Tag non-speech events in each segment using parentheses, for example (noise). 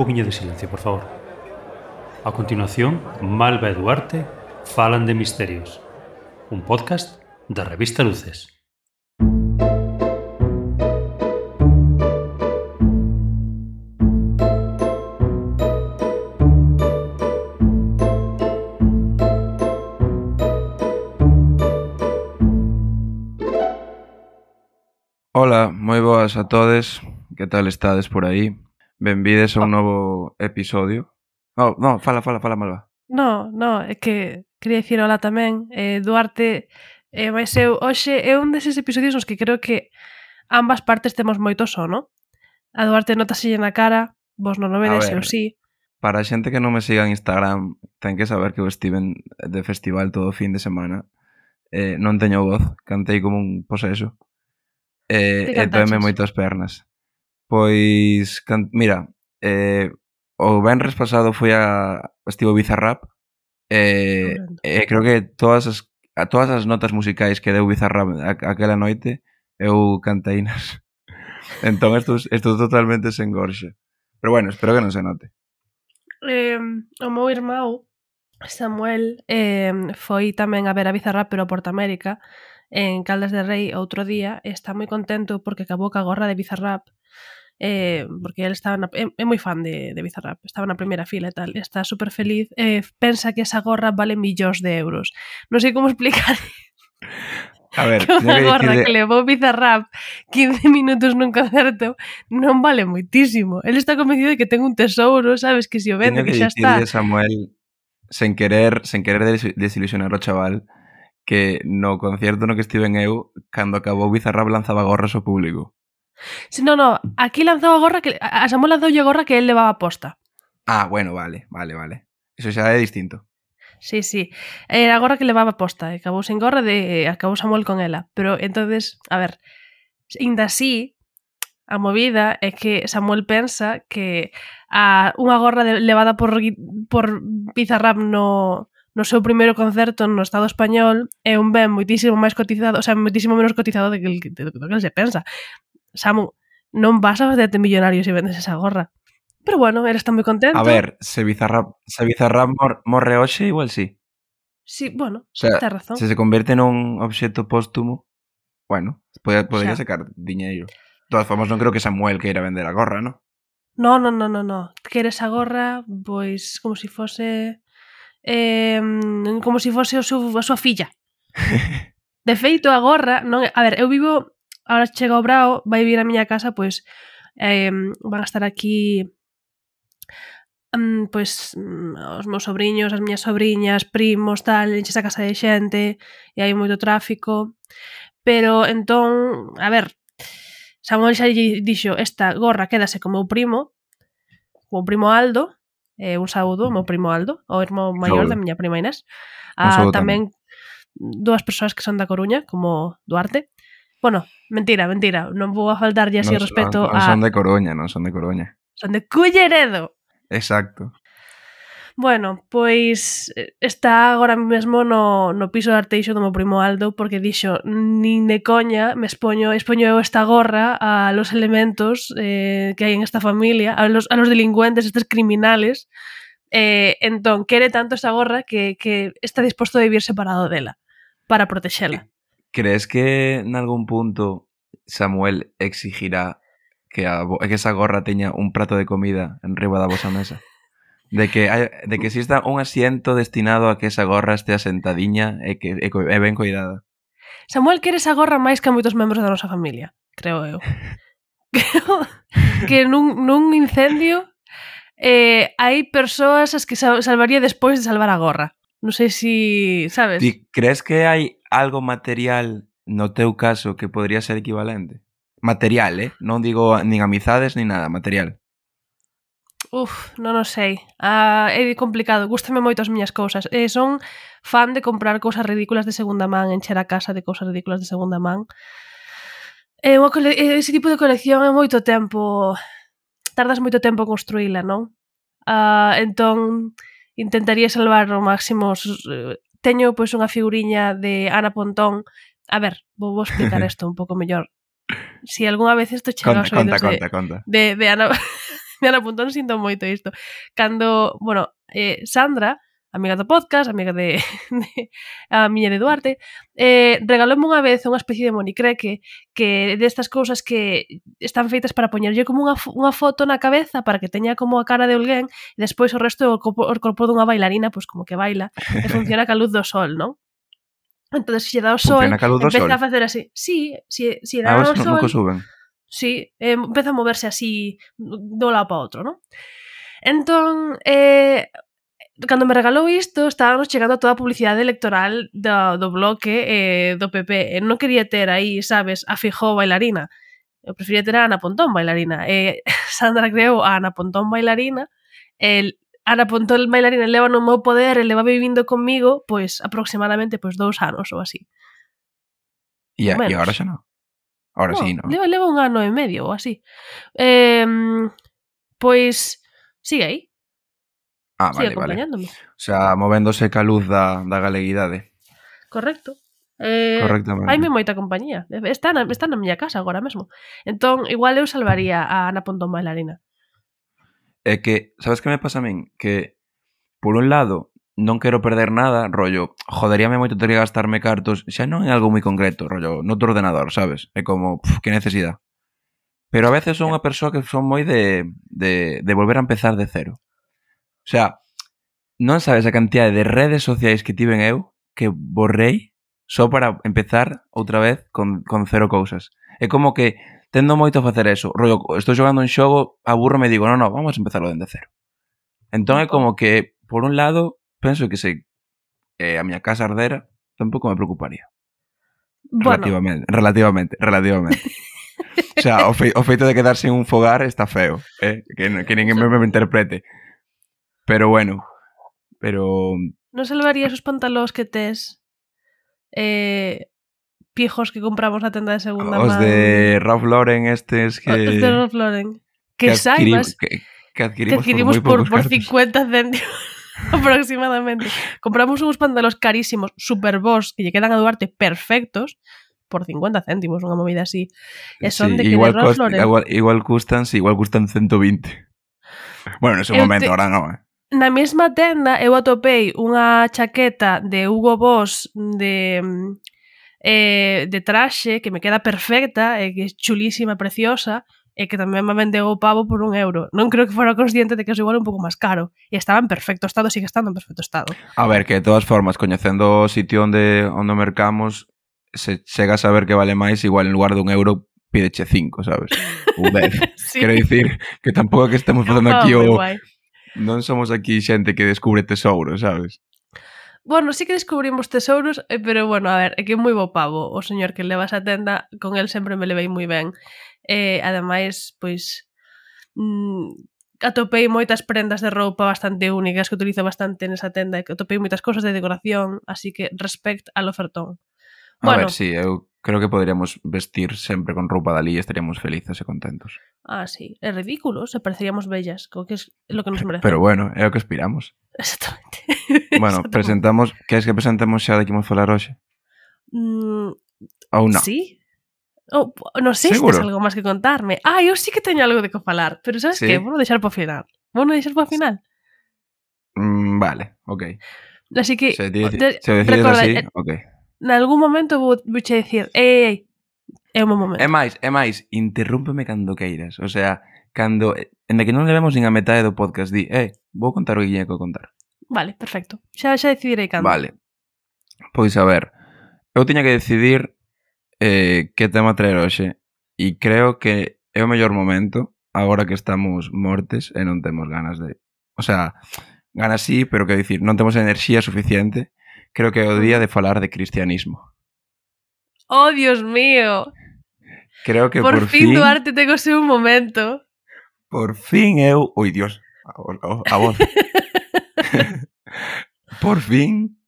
poquinho de silencio, por favor. A continuación, Malva e falan de misterios. Un podcast da revista Luces. Ola, moi boas a todes. Que tal estades por aí? Benvides a un oh. novo episodio. No, no, fala, fala, fala, Malva. No, no, é que quería dicir hola tamén. Eh, Duarte, eh, mas eu, hoxe é un deses episodios nos que creo que ambas partes temos moito sono. A Duarte notaselle na cara, vos non o vedes, eu sí. Para a xente que non me siga en Instagram, ten que saber que eu estiven de festival todo o fin de semana. Eh, non teño voz, cantei como un poseso. Eh, e eh, moitas pernas. Pois, can, mira, eh, o Benres pasado foi a estivo Bizarrap e eh, eh, creo que todas as a todas as notas musicais que deu Bizarrap aquela noite eu canteinas. (laughs) entón estou, estou totalmente sen gorxa. Pero bueno, espero que non se note. Eh, o meu irmão Samuel eh, foi tamén a ver a Bizarrap pero a Portamérica en Caldas de Rei outro día e está moi contento porque acabou ca gorra de Bizarrap eh, porque él estaba na, é, é moi fan de, de Bizarrap, estaba na primeira fila e tal, está super feliz, eh, pensa que esa gorra vale millóns de euros. Non sei como explicar (laughs) A ver, que unha gorra de... que levou Bizarrap 15 minutos nun concerto non vale moitísimo. El está convencido de que ten un tesouro, sabes, que si o vende, que, que xa está. Samuel, sen querer, sen querer desilusionar o chaval, que no concerto no que estive en eu, cando acabou Bizarrap lanzaba gorras ao público. Si, no, no, aquí lanzou a gorra que a Samuel lanzoulle a gorra que el levaba posta. Ah, bueno, vale, vale, vale. Eso xa é distinto. Sí, sí. Era a gorra que levaba posta, eh, acabou sen gorra de acabou Samuel con ela, pero entonces, a ver, ainda así a movida é que Samuel pensa que a unha gorra de, levada por por Bizarrap no no seu primeiro concerto no Estado español é un ben moitísimo máis cotizado, o sea, moitísimo menos cotizado do que, do que se pensa. Samu, non vas a facerte millonario se vendes esa gorra. Pero bueno, él tan moi contento. A ver, se Bizarrap, se Bizarrap mor, morre hoxe, igual sí. Sí, bueno, o sea, razón. Se se convierte nun obxecto póstumo, bueno, podría, podría o sea, sacar diñeiro. De todas formas, non creo que Samuel queira vender a gorra, non? No, no, no, no, no. Queres a gorra, pois, como se si fose... Eh, como se si fose o seu, a súa filla. (laughs) De feito, a gorra... Non, a ver, eu vivo ahora chega o Brao, vai vir a miña casa, pois eh, van a estar aquí um, pois os meus sobrinhos, as miñas sobrinhas, primos, tal, enches a casa de xente e hai moito tráfico. Pero entón, a ver, Samuel xa dixo, esta gorra quédase como o primo, como o primo Aldo, eh, un saúdo, o meu primo Aldo, o irmão maior da miña prima Inés. Ah, tamén, tamén dúas persoas que son da Coruña, como Duarte. Bueno, mentira, mentira, non vou a faltarlle así no, respeto non, non a... Non son de Coruña, non son de Coruña. Son de Culleredo. Exacto. Bueno, pois está agora mesmo no, no piso de Arteixo do meu primo Aldo porque dixo nin de coña me expoño, expoño eu esta gorra a los elementos eh, que hai en esta familia, a los, a los delincuentes, estes criminales. Eh, entón, quere tanto esta gorra que, que está disposto a vivir separado dela para protexela. Crees que en algún punto Samuel exigirá que, a, que esa gorra teña un prato de comida en riba da vosa mesa? De que, hai, de que exista un asiento destinado a que esa gorra estea sentadiña e, que, e, e ben cuidada. Samuel quere esa gorra máis que a moitos membros da nosa familia, creo eu. (laughs) creo que nun, nun incendio eh, hai persoas as que salvaría despois de salvar a gorra. Non sei se, si, sabes? Ti crees que hai algo material no teu caso que podría ser equivalente? Material, eh? Non digo nin amizades nin nada, material. Uf, non o sei. Ah, é complicado, gustame moito as miñas cousas. Eh, son fan de comprar cousas ridículas de segunda man, encher a casa de cousas ridículas de segunda man. É unha cole... Eh, ese tipo de colección é moito tempo... Tardas moito tempo en construíla, non? Ah, entón, intentaría salvar o máximo eh, teño pois unha figuriña de Ana Pontón. A ver, vou vos explicar (laughs) isto un pouco mellor. Si algunha vez isto chega conta, aos conta, de, conta, conta. de, de Ana... (laughs) de Ana Pontón sinto moito isto. Cando, bueno, eh, Sandra amiga do podcast, amiga de, (laughs) de a miña de Duarte, eh, regalóme unha vez unha especie de monicreque que destas cousas que están feitas para poñerlle como unha, unha foto na cabeza para que teña como a cara de alguén e despois o resto o corpo, o corpo dunha bailarina pois como que baila e (laughs) funciona ca luz do sol, non? Entón, se lle dá o sol, empeza sol. a facer así. Sí, se, se lle dá ah, o sol... Nunca suben. Sí, eh, empeza a moverse así do lado para outro, non? Entón, eh, cando me regalou isto, estábamos chegando a toda a publicidade electoral do, do bloque eh, do PP. E non quería ter aí, sabes, a Fijó bailarina. Eu prefería ter a Ana Pontón bailarina. E (laughs) Sandra creou a Ana Pontón bailarina. El, Ana Pontón bailarina leva no meu poder e leva vivindo comigo, pois, aproximadamente, pois, dous anos ou así. E, e agora xa non? Ahora no, sí, ¿no? Leva, leva un ano e medio ou así. Eh, pois, sigue aí. Ah, vale, vale. O sea, movéndose ca luz da, da galeguidade. Correcto. Eh, Correctamente. moita compañía. Está na, está na miña casa agora mesmo. Entón, igual eu salvaría a Ana Pontón Bailarina. É que, sabes que me pasa a min? Que, por un lado, non quero perder nada, rollo, joderíame moito ter que gastarme cartos, xa non é algo moi concreto, rollo, no noutro ordenador, sabes? É como, pff, que necesidade. Pero a veces son unha persoa que son moi de, de, de volver a empezar de cero. O sea, non sabes a cantidade de redes sociais que tiven eu que borrei só para empezar outra vez con, con cero cousas. É como que tendo moito a facer eso. Rollo, estou xogando un xogo, aburro me digo, non, non, vamos a empezarlo dende cero. Entón é como que, por un lado, penso que se eh, a miña casa ardera, tampouco me preocuparía. Bueno. Relativamente, relativamente, relativamente. o sea, o, fe, o feito de quedarse en un fogar está feo, eh? que, que ninguén me, me interprete. Pero bueno, pero... Non salvarías os pantalóns que tes eh, pijos que compramos na tenda de segunda os man? De Ralph Lauren estes que... Os de Ralph Lauren. Que, que saibas... Que, que adquirimos, que adquirimos por, por, por 50 céntimos (laughs) aproximadamente. Compramos uns pantalos carísimos, super boss, que lle quedan a Duarte perfectos, por 50 céntimos, unha movida así. E son sí, de que igual, de cost, igual, igual custan, sí, igual custan 120. Bueno, nese momento, te... ahora non, eh? Na mesma tenda eu atopei unha chaqueta de Hugo Boss de eh, de traxe que me queda perfecta e que é chulísima, preciosa e que tamén me vendeu o pavo por un euro. Non creo que fora consciente de que eso igual un pouco máis caro. E estaba en perfecto estado, sigue estando en perfecto estado. A ver, que de todas formas, coñecendo o sitio onde, onde mercamos, se chega a saber que vale máis, igual en lugar dun euro pideche cinco, sabes? (laughs) Ou dez. sí. Quero dicir que tampouco que estemos ah, facendo ah, aquí o... Guai. Non somos aquí xente que descubre tesouros, sabes? Bueno, sí que descubrimos tesouros, eh, pero bueno, a ver, é que é moi bo pavo o señor que leva esa tenda, con el sempre me levei moi ben. Eh, ademais, pois, mm, atopei moitas prendas de roupa bastante únicas que utilizo bastante nesa tenda e que atopei moitas cosas de decoración, así que respect al ofertón. A bueno, ver, sí, eu creo que poderíamos vestir sempre con roupa dali e estaríamos felices e contentos. Ah, sí. É ridículo, se pareceríamos bellas, co que é lo que nos merece. Pero bueno, é o que aspiramos. Exactamente. (laughs) Bueno, Exactamente. presentamos, queres que presentemos xa de que imos falar hoxe? Mm, Ou non? Sí. Oh, non sei se tens algo máis que contarme. Ah, eu sí que teño algo de que falar, pero sabes sí? que? Vou deixar para final. Vou deixar para final. Mm, vale, ok. Así que... Se, di, de, se decides recorda, así, ok. nalgún momento vou, vou che dicir, ei, ei, é o meu momento. É máis, é máis, interrúmpeme cando queiras. O sea, cando, en que non levemos nin a metade do podcast, di, eh, vou contar o que tiña que contar. Vale, perfecto. Xa, xa decidirei cando. Vale. Pois a ver, eu tiña que decidir eh, que tema traer hoxe e creo que é o mellor momento agora que estamos mortes e non temos ganas de... O sea, ganas sí, pero que dicir, non temos enerxía suficiente creo que é o día de falar de cristianismo. Oh, Dios mío. Creo que por, por fin, fin Duarte ten o seu momento. Por fin eu, oi Dios, a, a voz. (laughs) por fin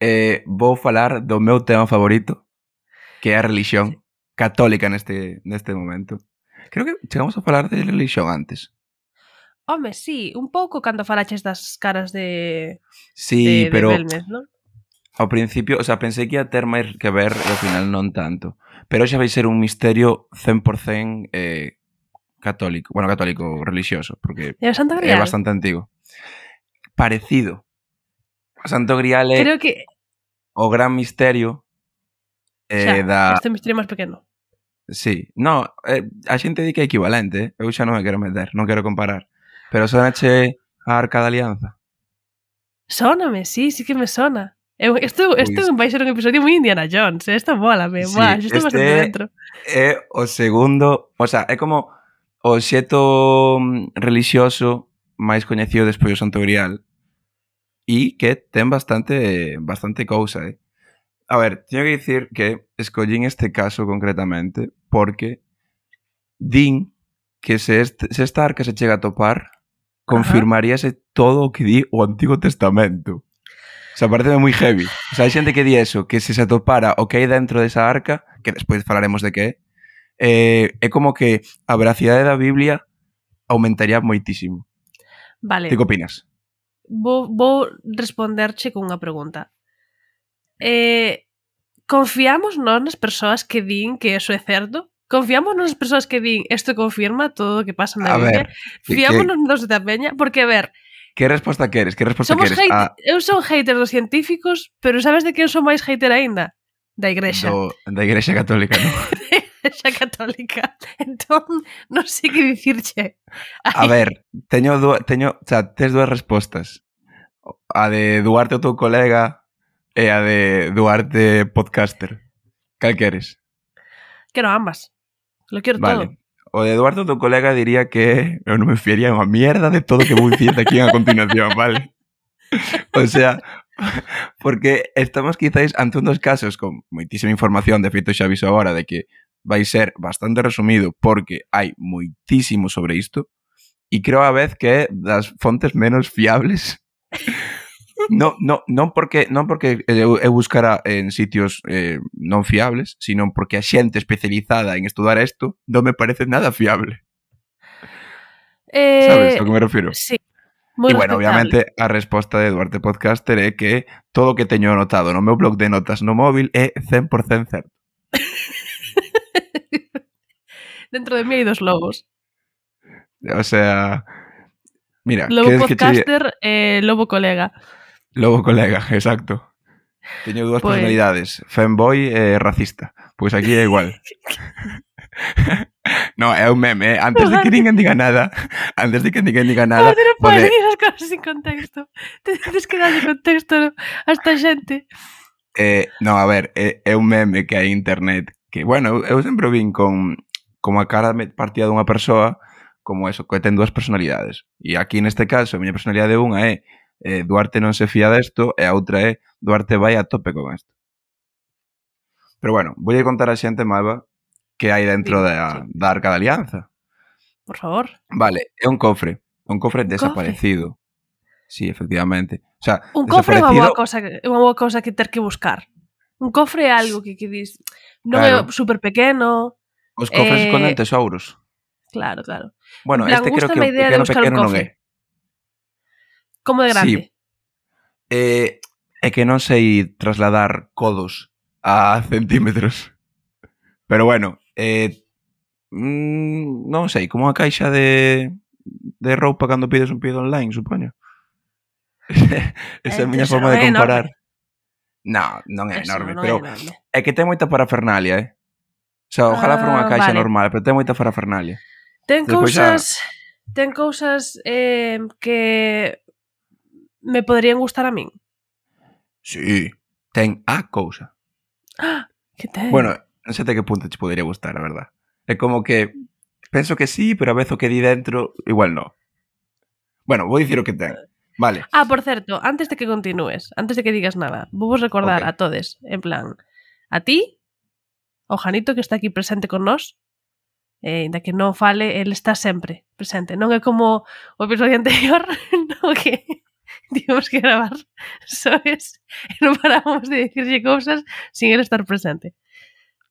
eh, vou falar do meu tema favorito, que é a religión católica neste, neste momento. Creo que chegamos a falar de religión antes. Home, sí, un pouco cando falaches das caras de Sí, de, pero de Belmes, ¿no? ao principio, o sea, pensei que ia ter máis que ver e ao final non tanto. Pero xa vai ser un misterio 100% eh, católico, bueno, católico, religioso, porque é bastante antigo. Parecido. O Santo Grial é Creo que... o gran misterio eh, xa, da... Este misterio máis pequeno. Sí, no, eh, a xente di que é equivalente, eh? eu xa non me quero meter, non quero comparar. Pero sonache a Arca da Alianza? Sóname, sí, sí que me sona. Eu, isto, isto pois... vai ser un episodio moi Indiana Jones, Isto mola, me, sí, Buah, isto este dentro. É eh, o segundo, o sea, é como o xeto mm, religioso máis coñecido despois do Santo Grial e que ten bastante bastante cousa, eh. A ver, teño que dicir que escollín este caso concretamente porque din que se, este, se esta arca se chega a topar confirmaríase Ajá. todo o que di o Antigo Testamento. O sea, parece moi heavy. O sea, hai xente que di eso, que se se atopara o que hai dentro desa arca, que despois falaremos de que é, eh, é como que a veracidade da Biblia aumentaría moitísimo. Vale. Ti que opinas? Vou, vou responderche con unha pregunta. Eh, confiamos nós nas persoas que din que eso é certo? Confiamos nas persoas que din isto confirma todo o que pasa na a Biblia? Ver, Fiámonos que... dos da peña? Porque, a ver, Que resposta queres? Que resposta Somos queres? Hate... A... Eu son hater dos científicos, pero sabes de quen son máis hater aínda? Da igrexa. Do... Da igrexa católica, non? (laughs) igrexa católica. Entón, non sei que dicirche. Ai. A ver, teño du teño, xa, tes dúas respostas. A de Duarte o teu colega e a de Duarte podcaster. Cal queres? Quero ambas. Lo quero vale. todo o Eduardo, tu colega, diría que eu non me fiaría unha mierda de todo que vou dicir aquí a continuación, vale? O sea, porque estamos quizáis ante un dos casos con moitísima información, de feito xa aviso agora de que vai ser bastante resumido porque hai moitísimo sobre isto e creo a vez que é das fontes menos fiables non, non, non porque non porque eh, eu, eu buscara en sitios eh, non fiables, sino porque a xente especializada en estudar isto non me parece nada fiable. Eh, Sabes a que me refiro? Sí. Muy e bueno, obviamente a resposta de Duarte Podcaster é que todo o que teño anotado no meu blog de notas no móvil é 100% certo. (laughs) Dentro de mí hai dos lobos. O sea, Mira, Lobo podcaster, que eh, Lobo colega. Lobo colega, exacto. Teño dúas pues... personalidades, fanboy e eh, racista. Pois aquí é igual. (laughs) no, é un meme, eh? antes de que ninguén diga nada, (laughs) antes de que ninguén diga nada... Joder, non podes dicir as cosas sin contexto. Tens que darlle contexto a esta xente. Eh, no, a ver, é, é un meme que hai internet que, bueno, eu, eu sempre vin con como a cara partida dunha persoa como eso, que ten dúas personalidades. E aquí neste caso, a miña personalidade unha é eh, Duarte non se fía desto e a outra é Duarte vai a tope con isto. Pero bueno, vou contar a xente, Malva, que hai dentro sí, da, sí. da Arca da Alianza. Por favor. Vale, é un cofre. Un cofre ¿Un desaparecido. Cofre? Sí, efectivamente. O sea, un cofre é unha boa cosa, unha boa cosa que ter que buscar. Un cofre é algo que, que dis... Non claro. é super pequeno. Os cofres eh... esconden tesouros. Claro, claro. Bueno, plan, este creo que o pequeno pequeno non é. Como de grande? Sí. Eh, é que non sei trasladar codos a (laughs) centímetros. Pero bueno, eh, mm, non sei, como a caixa de, de roupa cando pides un pedido online, supoño. (laughs) Esa é a miña forma de comparar. Non, non é enorme, non pero é, enorme. é que ten moita parafernalia, eh? O sea, ojalá fora unha ah, caixa vale. normal, pero ten moita parafernalia. Ten Despois cousas... Xa... Ten cousas eh, que me poderían gustar a min? Sí, ten a cousa. Ah, que ten? Bueno, non sei até que punto te podería gustar, a verdad. É como que penso que sí, pero a vez o que di dentro igual non. Bueno, vou dicir o que ten. Vale. Ah, por certo, antes de que continúes, antes de que digas nada, vou vos recordar okay. a todes, en plan, a ti, o Janito que está aquí presente con nós, eh, da que non fale, el está sempre presente. Non é como o episodio (laughs) anterior, no que tivemos que gravar, (laughs) sabes? (laughs) E non parábamos de dicirlle cousas sin el estar presente.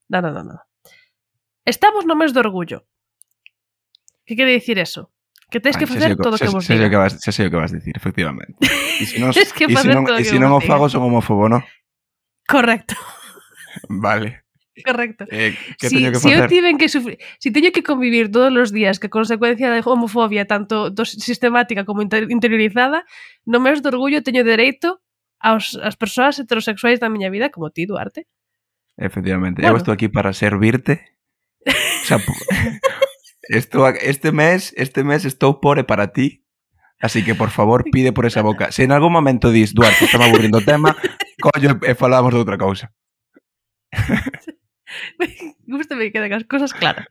No, no, no, no. Estamos no mes do orgullo. Que quere dicir eso? Que tens que facer todo o que vos diga. xa sei o que vas dicir, efectivamente. E se non, Tens que e se non, e se non o vos diga. fago son homófobo, no? Correcto. Vale. Correcto. Eh, que si, teño que? Si eu tiven que sufrir, si teño que convivir todos os días que a consecuencia da homofobia tanto dos, sistemática como inter, interiorizada, no meus de orgullo teño dereito aos, as persoas heterosexuais da miña vida como ti, Duarte. Efectivamente, bueno. eu estou aquí para servirte. O sea, (laughs) estou, este mes, este mes estou pobre para ti. Así que, por favor, pide por esa boca. Se en algún momento dis, Duarte, estamos aburrindo o tema, (laughs) collo e falamos de outra cousa. (laughs) (laughs) Gústame que queden as cosas claras.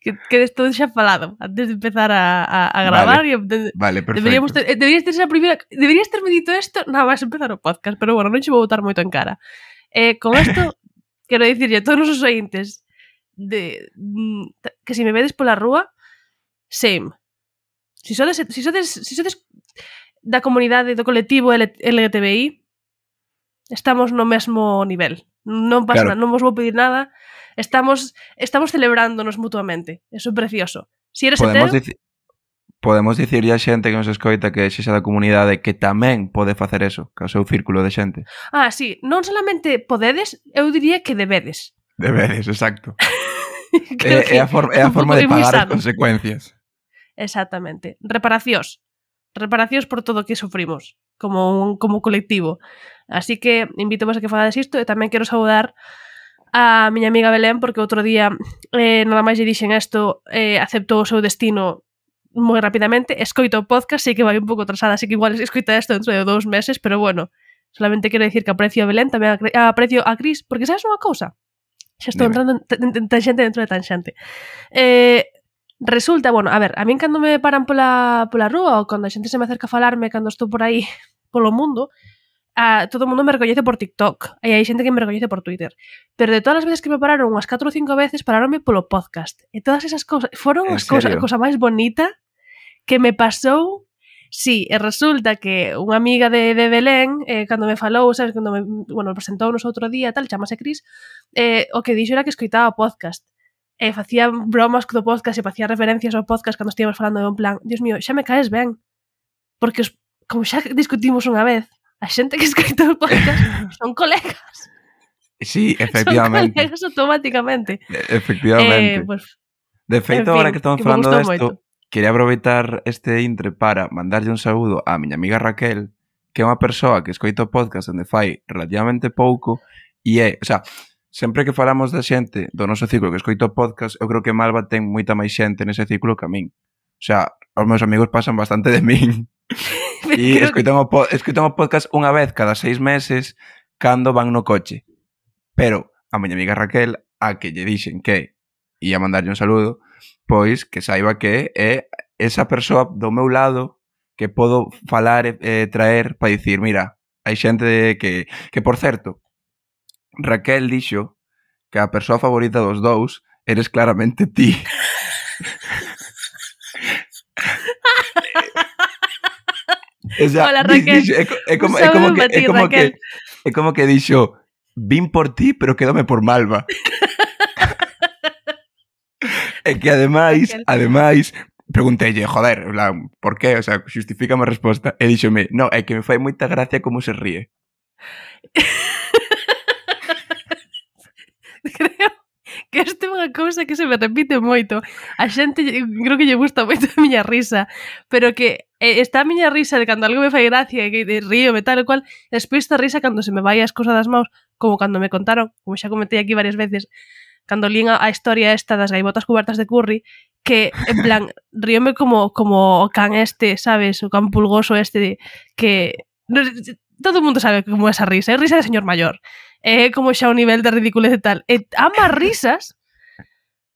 Que quedes todo xa falado antes de empezar a, a, a gravar. Vale, e, de, vale perfecto. Deberíamos ter, eh, deberías ter a primeira... Deberías ter medito isto na vas empezar o podcast, pero bueno, non xe vou botar moito en cara. Eh, con isto, (laughs) quero dicirlle a todos os ointes de, mm, que se si me vedes pola rúa, same. Si sodes, si sodes, si sodes da comunidade, do colectivo LGTBI, estamos no mesmo nivel non pasa claro. nada, non vos vou pedir nada, estamos estamos celebrándonos mutuamente, eso é precioso. Si eres podemos hetero... Dici podemos dicirlle a xente que nos escoita que sexa da comunidade que tamén pode facer eso, que o seu círculo de xente. Ah, sí, non solamente podedes, eu diría que debedes. Debedes, exacto. (laughs) é, é, a for, é a forma de pagar as consecuencias. Exactamente. Reparacións. Reparacións por todo o que sufrimos como un, como colectivo. Así que invito a que fagades isto e tamén quero saudar a miña amiga Belén porque outro día eh, nada máis lle dixen isto eh, aceptou o seu destino moi rapidamente, escoito o podcast, sei que vai un pouco atrasada, así que igual escoita isto dentro de dous meses, pero bueno, solamente quero dicir que aprecio a Belén, tamén aprecio a Cris, porque sabes unha cousa? Xa estou Dime. entrando en tanxente dentro de tanxente. Eh, resulta, bueno, a ver, a min cando me paran pola, pola rúa ou cando a xente se me acerca a falarme cando estou por aí polo mundo, a, todo o mundo me recoñece por TikTok e hai xente que me recoñece por Twitter. Pero de todas as veces que me pararon unhas 4 ou 5 veces, pararonme polo podcast. E todas esas cousas foron as cousas, a cousa máis bonita que me pasou Sí, e resulta que unha amiga de, de Belén, eh, cando me falou, sabes, cando me, bueno, presentou nos outro día, tal, chamase Cris, eh, o que dixo era que escoitaba o podcast. E facía bromas do podcast e facía referencias ao podcast cando estivemos falando de un plan, Dios mío, xa me caes ben. Porque os, como xa discutimos unha vez, a xente que (laughs) escoita o podcast (laughs) son colegas. Sí, (laughs) efectivamente. Son colegas automáticamente. Efectivamente. Eh, pues, de feito, en fin, que estamos que falando desto, quería aproveitar este intre para mandarlle un saúdo a miña amiga Raquel, que é unha persoa que escoita o podcast onde fai relativamente pouco e é, o sea, sempre que falamos da xente do noso ciclo que escoito podcast, eu creo que Malva ten moita máis xente nese ciclo que a min. O sea, os meus amigos pasan bastante de min. (laughs) E escoitan o, po escoitan o podcast unha vez cada seis meses cando van no coche. Pero a miña amiga Raquel, a que lle dixen que ia mandarlle un saludo, pois que saiba que é esa persoa do meu lado que podo falar e eh, traer para dicir, mira, hai xente que, que por certo, Raquel dixo que a persoa favorita dos dous eres claramente ti. (laughs) O sea, Hola Raquel. Dixo, é, é, como, é como, que, é, como que, é como que dixo, vin por ti, pero quédame por Malva. (laughs) e que ademais, Raquel. ademais, preguntelle, joder, plan, por qué? O sea, xustifica a resposta. E díxome, no, é que me fai moita gracia como se ríe. (laughs) Creo que esta é unha cousa que se me repite moito. A xente, creo que lle gusta moito a miña risa, pero que eh, está a miña risa de cando algo me fai gracia e que río e tal e cual, despois esta risa cando se me vai as cousas das maus, como cando me contaron, como xa comentei aquí varias veces, cando lín a, a historia esta das gaivotas cubertas de curry, que, en plan, (laughs) ríome como, como o can este, sabes, o can pulgoso este, que... No, todo o mundo sabe como esa risa, é risa de señor maior. É eh, como xa o nivel de ridiculez e tal. E ambas risas,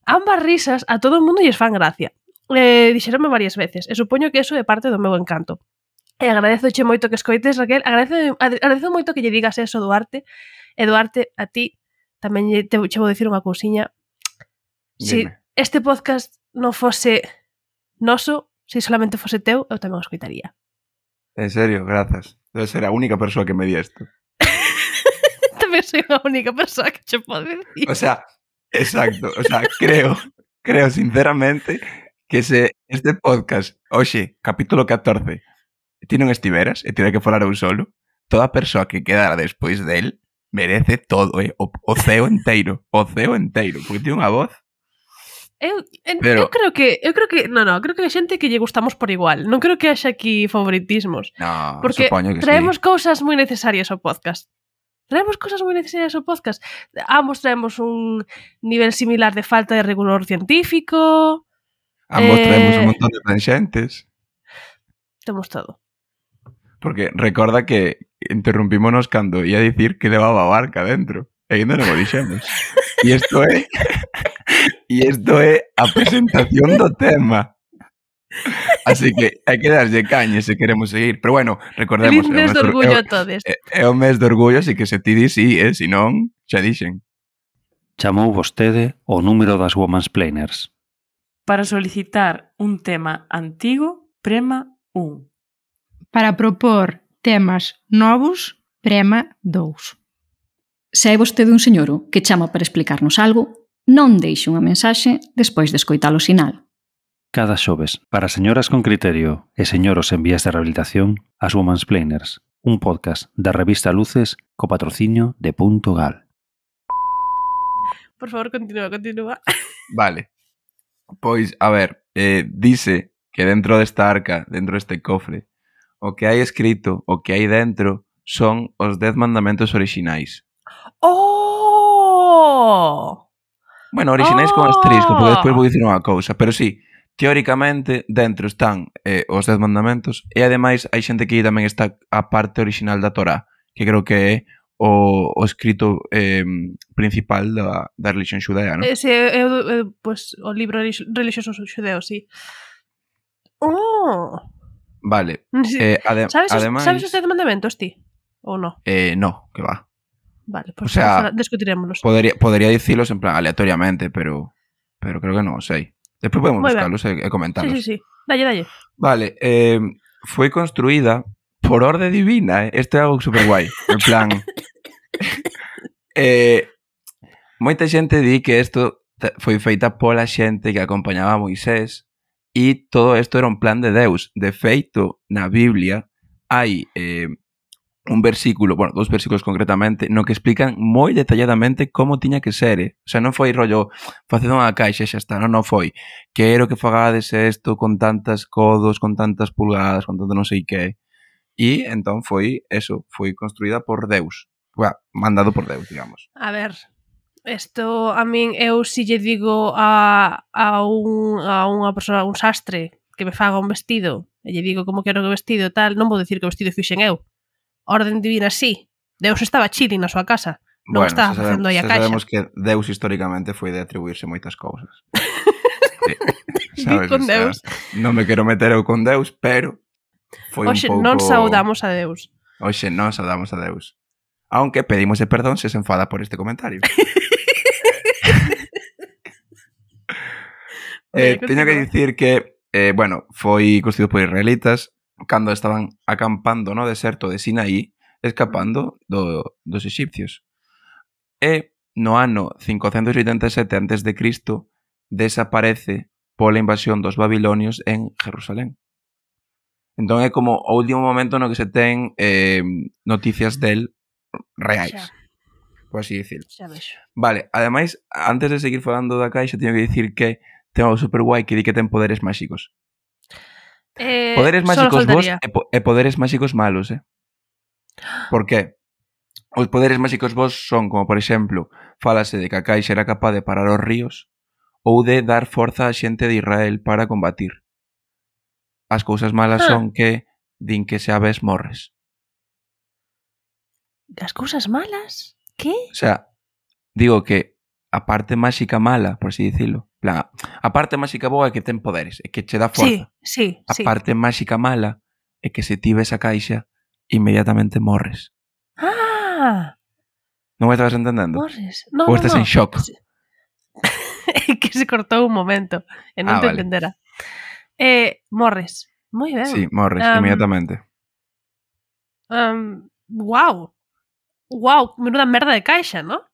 ambas risas a todo o mundo lles fan gracia. Eh, dixeronme varias veces, eh, e supoño que eso é parte do meu encanto. E agradezoche moito que escoites, Raquel, agradezo, agradezo moito que lle digas eso Duarte. e Duarte, a ti, tamén lle, te, che vou dicir unha cousiña. Si Dime. este podcast non fose noso, se solamente fose teu, eu tamén o escoitaría. En serio, grazas. Debe ser a única persoa que me di isto. (laughs) Tamén soy a única persoa que che pode dicir. O sea, exacto. O sea, (laughs) creo, creo sinceramente que se este podcast, hoxe, capítulo 14, ti non estiveras e tive que falar eu solo, toda persoa que quedara despois del merece todo, eh? o, o ceo enteiro, o ceo enteiro, porque tiene unha voz Eu, en, Pero, eu creo que eu creo que, no, no, creo que hai xente que lle gustamos por igual. Non creo que haxa aquí favoritismos. No, porque que traemos sí. cousas moi necesarias ao podcast. Traemos cousas moi necesarias ao podcast. Ambos traemos un nivel similar de falta de rigor científico. Ambos eh... traemos un montón de tangentes. Temos todo. Porque recorda que interrumpímonos cando ia dicir que levaba barca dentro ainda non o dixemos. E isto é e isto é a presentación do tema. Así que hai que darlle caña se queremos seguir. Pero bueno, recordemos... Feliz mes de orgullo a todos. É, é o mes de orgullo, así que se ti di sí, eh? si non, xa dixen. Chamou vostede o número das Woman's Planers. Para solicitar un tema antigo, prema 1. Para propor temas novos, prema 2. Se é vostede un señoro que chama para explicarnos algo, non deixe unha mensaxe despois de escoitar o sinal. Cada xoves, para señoras con criterio e señoros en vías de rehabilitación, as Women's Planers, un podcast da revista Luces co patrocinio de Punto Gal. Por favor, continúa, continúa. (laughs) Vale. Pois, a ver, eh, dice que dentro desta arca, dentro deste cofre, o que hai escrito, o que hai dentro, son os dez mandamentos orixinais. Oh! Bueno, orixinais oh! con asterisco, porque despois vou dicir unha cousa, pero sí, teóricamente dentro están eh, os dez mandamentos e ademais hai xente que tamén está a parte original da Torá, que creo que é o, o escrito eh, principal da, da religión xudea, non? Ese é, é, pues, pois, o libro religioso xudeo, sí. Oh! Vale. (laughs) Sí. Eh, ade ¿Sabes, ademais... sabes os dez mandamentos, ti? Ou no? Eh, no, que va. Vale, pues o sea, discutiremos. Podería, podería dicilos en plan aleatoriamente, pero, pero creo que no, sei. Despois podemos Muy buscarlos ben. e, e comentarlos. Sí, sí, sí. Dalle, dalle. Vale, eh, foi construída por orde divina, eh? este é algo super guai. En plan... (laughs) eh, moita xente di que isto foi feita pola xente que acompañaba a Moisés e todo isto era un plan de Deus. De feito, na Biblia hai eh, un versículo, bueno, dos versículos concretamente, no que explican moi detalladamente como tiña que ser. Eh? O sea, non foi rollo facendo unha caixa xa está, non, non foi. Quero que fagades isto con tantas codos, con tantas pulgadas, con tanto non sei que. E entón foi eso, foi construída por Deus. Bueno, mandado por Deus, digamos. A ver, isto a min eu si lle digo a, a, un, a unha persoa, un sastre que me faga un vestido, e lle digo como quero que o vestido tal, non vou decir que o vestido fixen eu orden divina sí, Deus estaba chili na súa casa, non bueno, estaba facendo aí a caixa. Sabemos que Deus históricamente foi de atribuirse moitas cousas. sí, (laughs) eh, sabes, con Deus. Non me quero meter eu con Deus, pero foi Oxe, un pouco... non saudamos a Deus. Oxe, non saudamos a Deus. Aunque pedimos perdón se se enfada por este comentario. (laughs) eh, teño que dicir que, eh, bueno, foi construído por israelitas, cando estaban acampando no deserto de Sinaí, escapando do, dos egipcios. E no ano 587 a.C. desaparece pola invasión dos babilonios en Jerusalén. Entón é como o último momento no que se ten eh, noticias del reais. Xa. Por así dicir. Xa vexo. Vale, ademais, antes de seguir falando da caixa, teño que dicir que ten algo super guai que di que ten poderes máxicos. Eh, poderes máxicos vos e, po e poderes máxicos malos, eh? Por qué? Os poderes máxicos vos son, como por exemplo, falase de que a Caixa era capaz de parar os ríos ou de dar forza a xente de Israel para combatir. As cousas malas ah. son que din que se aves morres. As cousas malas? Que? O sea, digo que a parte máxica mala, por así dicilo, plan, a parte máxica boa é que ten poderes, é que che dá forza. Sí, sí, a sí. parte máxica mala é que se tives a caixa, inmediatamente morres. Ah! Non me estabas entendendo? Morres. No, Ou estás no, no. en shock? (laughs) É que se cortou un momento e non ah, te vale. entendera. Eh, morres. Moi ben. Sí, morres um, inmediatamente. Um, wow. Wow, menuda merda de caixa, ¿no?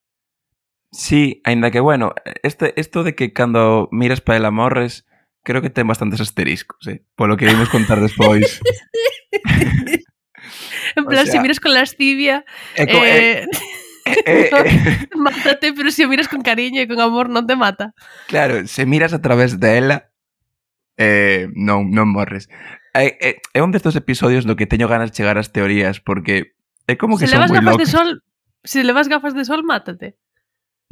Sí, aínda que, bueno, este, esto de que cando miras para el amorres, creo que ten bastantes asteriscos, eh? polo que vimos contar despois. (laughs) (laughs) en plan, o sea, si miras con lascivia... Eh, eh, eh, eh, mátate, pero se si miras con cariño e con amor non te mata. Claro, se miras a través dela, eh, non, non morres. É, é, é un destes episodios no que teño ganas de chegar ás teorías, porque é como que se son moi locos. De sol, se levas gafas de sol, mátate.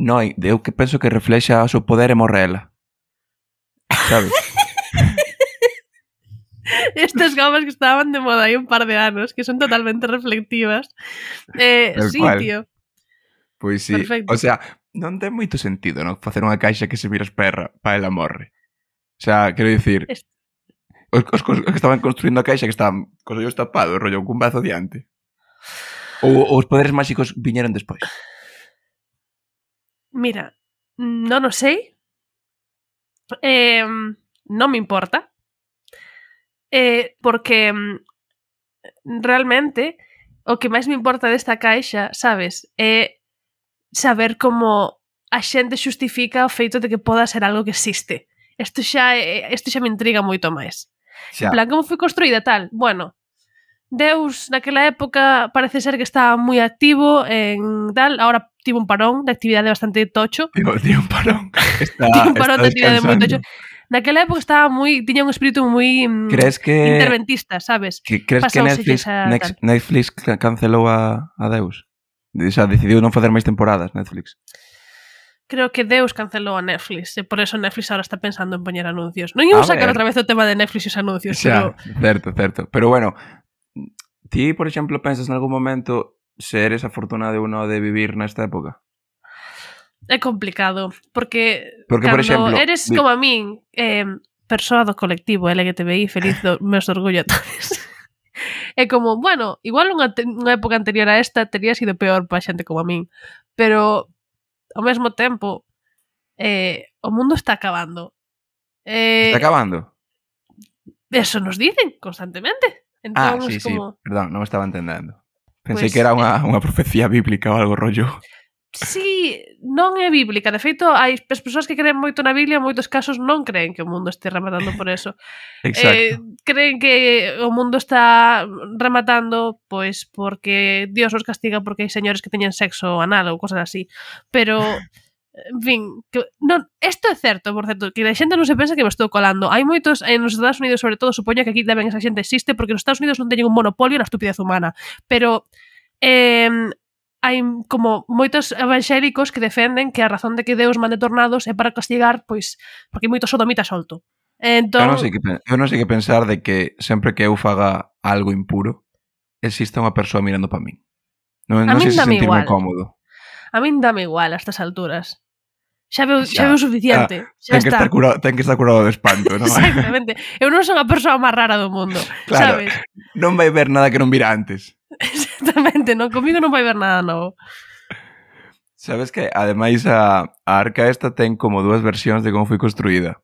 Noi, eu que penso que reflexa o seu poder e morrela. Sabes? (laughs) Estas gafas que estaban de moda hai un par de anos, que son totalmente reflectivas. Eh, Tal sí, cual. tío. Pois sí. Perfecto. O sea, non ten moito sentido, non? Facer unha caixa que se vira esperra para ela morre. O sea, quero dicir... Es... Os, os, os, que estaban construindo a caixa que estaban cos ollos tapados, rollo cun brazo diante. Ou os poderes máxicos viñeron despois. Mira, non o sei. Eh, non me importa. Eh, porque mm, realmente o que máis me importa desta caixa, sabes, é saber como a xente xustifica o feito de que poda ser algo que existe. Isto xa, eh, isto xa me intriga moito máis. Xa. En plan, como foi construída tal? Bueno, Deus naquela época parece ser que estaba moi activo en tal, ahora tivo un parón de actividade bastante tocho. (laughs) Tivo, tivo un parón. (laughs) Está, tivo un parón está de actividade moi tocho. Naquela época estaba moi, tiña un espírito moi mm, crees que, interventista, sabes? Que, crees Pasamos que Netflix, a, Nex, Netflix cancelou a, a Deus? O sea, decidiu non facer máis temporadas Netflix. Creo que Deus cancelou a Netflix e por eso Netflix ahora está pensando en poñer anuncios. Non a sacar outra vez o tema de Netflix e os anuncios, a pero... Certo, certo. Pero bueno, Ti, por exemplo, pensas en algún momento ser esa fortuna de uno de vivir nesta época? É complicado, porque, porque cando por exemplo, eres di... como a min, eh, persoa do colectivo LGTBI, feliz do meus orgullo a todos. (laughs) é como, bueno, igual unha, unha época anterior a esta teria sido peor para xente como a min, pero ao mesmo tempo eh, o mundo está acabando. Eh, está acabando? Eso nos dicen constantemente. Ah, entón, ah, sí, como... sí, perdón, non estaba entendendo. Pensei pues, que era unha, unha profecía bíblica ou algo rollo. Sí, non é bíblica. De feito, hai as persoas que creen moito na Biblia, en moitos casos non creen que o mundo este rematando por eso. (laughs) Exacto. Eh, creen que o mundo está rematando pois porque Dios os castiga porque hai señores que teñen sexo anal ou cosas así. Pero (laughs) en fin, que, non, esto é certo, por certo, que a xente non se pensa que me estou colando. Hai moitos en nos Estados Unidos, sobre todo, supoño que aquí tamén esa xente existe, porque nos Estados Unidos non teñen un monopolio na estupidez humana. Pero eh, hai como moitos evangélicos que defenden que a razón de que Deus mande tornados é para castigar, pois, porque hai moito sodomita solto. Entón... Eu non sei que, eu non sei que pensar de que sempre que eu faga algo impuro, exista unha persoa mirando para min. Non, non sei se sentirme igual. cómodo. A min dame igual a estas alturas. Xa veu, xa, xa veu suficiente. Xa, xa ten, que está. estar curado, ten que estar curado de espanto, non? Exactamente. Eu non son a persoa máis rara do mundo, claro, sabes? Non vai ver nada que non vira antes. Exactamente, non, comigo non vai ver nada novo. Sabes que, ademais, a, a arca esta ten como dúas versións de como foi construída.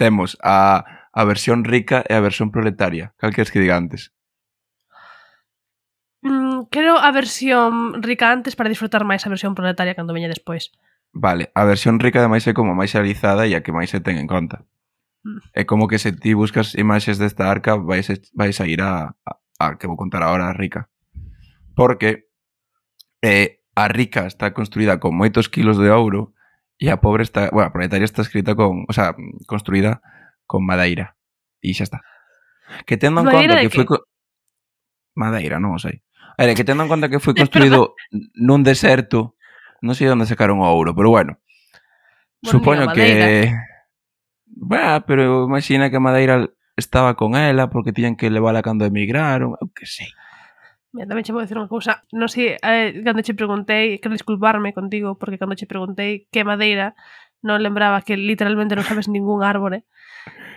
Temos a, a versión rica e a versión proletaria. Cal que es que diga antes? quero a versión rica antes para disfrutar máis a versión proletaria cando veña despois. Vale, a versión rica ademais é como máis realizada e a que máis se ten en conta. Mm. É como que se ti buscas imaxes desta arca vais, vais a ir a, a, a que vou contar agora a rica. Porque eh, a rica está construída con moitos kilos de ouro e a pobre está, bueno, a proletaria está escrita con, o sea, construída con madeira. E xa está. Que tendo en madeira conta que, que foi co... madeira, non o sei. Era que tendo en conta que foi construído (laughs) nun deserto, non sei onde sacaron o ouro, pero bueno. Buen supoño que Bah, pero imagina que Madeira estaba con ela porque tiñan que levala cando emigraron, eu que sei. Mira, tamén che vou dicir unha cousa. Non sei, eh, cando che preguntei, quero disculparme contigo, porque cando che preguntei que Madeira non lembraba que literalmente non sabes ningún árbore.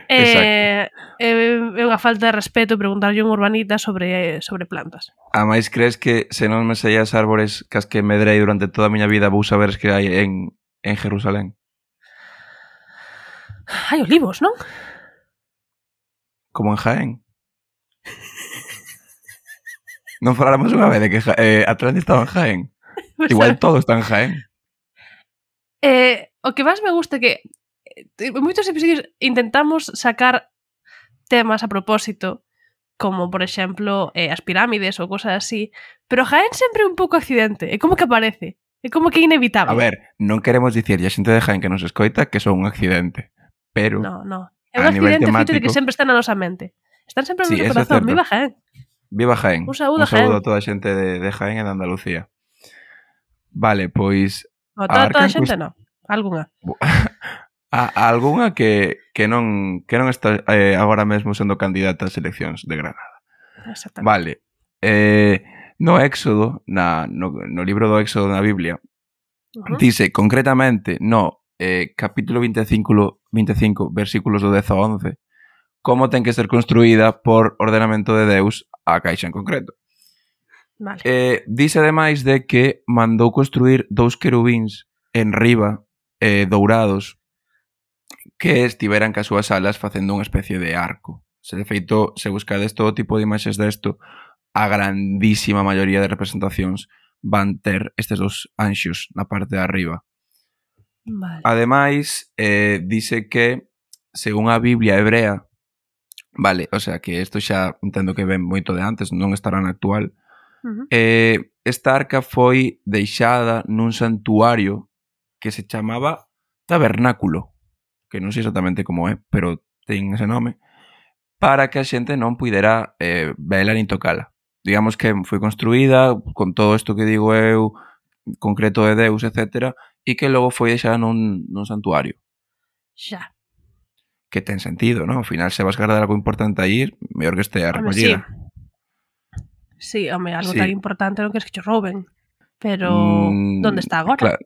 Eh. eh, Exacto. Eh, é unha falta de respeto preguntarlle un urbanita sobre eh, sobre plantas. A máis crees que se non me sei as árbores cas que medrei durante toda a miña vida vou saber que hai en, en Jerusalén? Hai olivos, non? Como en Jaén. non faláramos unha vez de que ja eh, Atlante estaba en Jaén. (laughs) Igual todo está en Jaén. Eh, o que máis me gusta que eh, en moitos episodios intentamos sacar temas a propósito como por exemplo eh, as pirámides ou cosas así, pero Jaén sempre un pouco accidente, é como que aparece, é como que inevitable. A ver, non queremos dicir, a xente de Jaén que nos escoita que son un accidente, pero No, no, é un accidente temático... de que sempre está na nosa mente. Están sempre no sí, noso corazón, viva Jaén. Viva Jaén. Un saúdo, un saúdo a toda a xente de, de Jaén e de Andalucía. Vale, pois... O toda, toda a xente, cust... non. Alguna. A, (laughs) a algunha que, que non que non está eh, agora mesmo sendo candidata ás eleccións de Granada. Exactamente. Vale. Eh, no Éxodo, na, no, no libro do Éxodo na Biblia, uh -huh. dice concretamente no eh, capítulo 25, 25 versículos do 10 ao 11, como ten que ser construída por ordenamento de Deus a caixa en concreto. Vale. Eh, dice ademais de que mandou construir dous querubins en riba eh, dourados que estiveran cas súas alas facendo unha especie de arco. Se de feito, se buscades todo tipo de imaxes desto, a grandísima maioría de representacións van ter estes dos anxos na parte de arriba. Vale. Ademais, eh, dice que según a Biblia hebrea, vale, o sea que isto xa entendo que ven moito de antes, non estará na actual, uh -huh. eh, esta arca foi deixada nun santuario que se chamaba Tabernáculo, que non sei exactamente como é, pero ten ese nome, para que a xente non pudera eh, vela nin tocala. Digamos que foi construída con todo isto que digo eu, concreto de Deus, etc., e que logo foi deixada nun, nun santuario. Xa. Que ten sentido, non? Ao final, se vas guardar algo importante aí, mellor que estea recollida. Home, sí. Sí, home, algo sí. tan importante non queres que cho rouben. Pero, mm, onde está agora? Claro,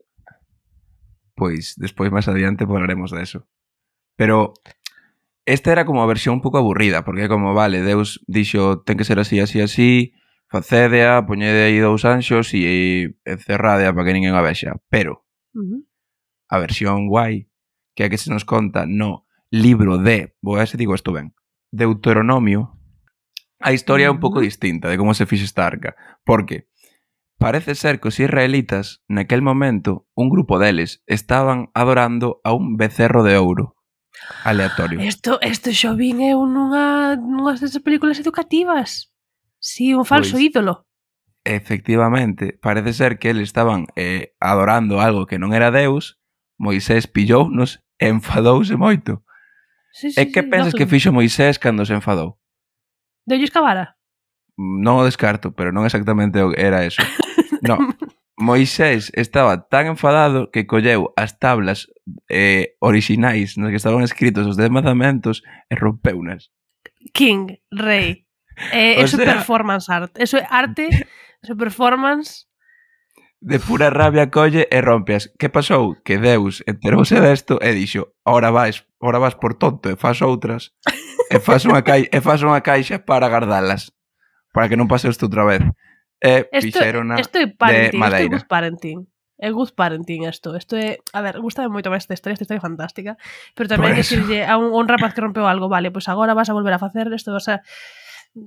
pois despois máis adiante falaremos eso. Pero esta era como a versión un pouco aburrida, porque como, vale, Deus dixo, ten que ser así, así, así, facédea, poñede aí dous anxos e encerradea para que ninguén a vexa. Pero a versión guai, que é que se nos conta no libro de, vou a se digo isto ben, Deuteronomio, a historia é un pouco distinta de como se fixe esta arca, porque Parece ser que os israelitas, naquel momento, un grupo deles, estaban adorando a un becerro de ouro. Aleatorio. Isto, isto xo vin eu nunha, nunhas desas películas educativas. Si, sí, un falso pois, ídolo. Efectivamente, parece ser que eles estaban eh, adorando algo que non era Deus, Moisés pillounos e enfadouse moito. Sí, sí, e que sí, pensas no, que fixo Moisés cando se enfadou? Deulles cabala? non o descarto, pero non exactamente era eso. (laughs) No, Moisés estaba tan enfadado que colleu as tablas eh, orixinais nas que estaban escritos os dez mandamentos e rompeunas. King, rei. (laughs) Eh, o eso sea, performance art. Eso é arte, (laughs) eso performance... De pura rabia colle e rompeas. Que pasou? Que Deus enterouse desto e dixo ora vais, ora vas por tonto e faz outras e faz unha, cai e faz unha caixa para gardalas para que non pase isto outra vez. Eh, e fixeron de Madeira. Isto é parenting. Eh, é good parenting isto. Isto é, a ver, gustame moito máis esta historia, esta historia é fantástica, pero tamén decirlle a un, un rapaz que rompeu algo, vale, pois pues agora vas a volver a facer isto, vas a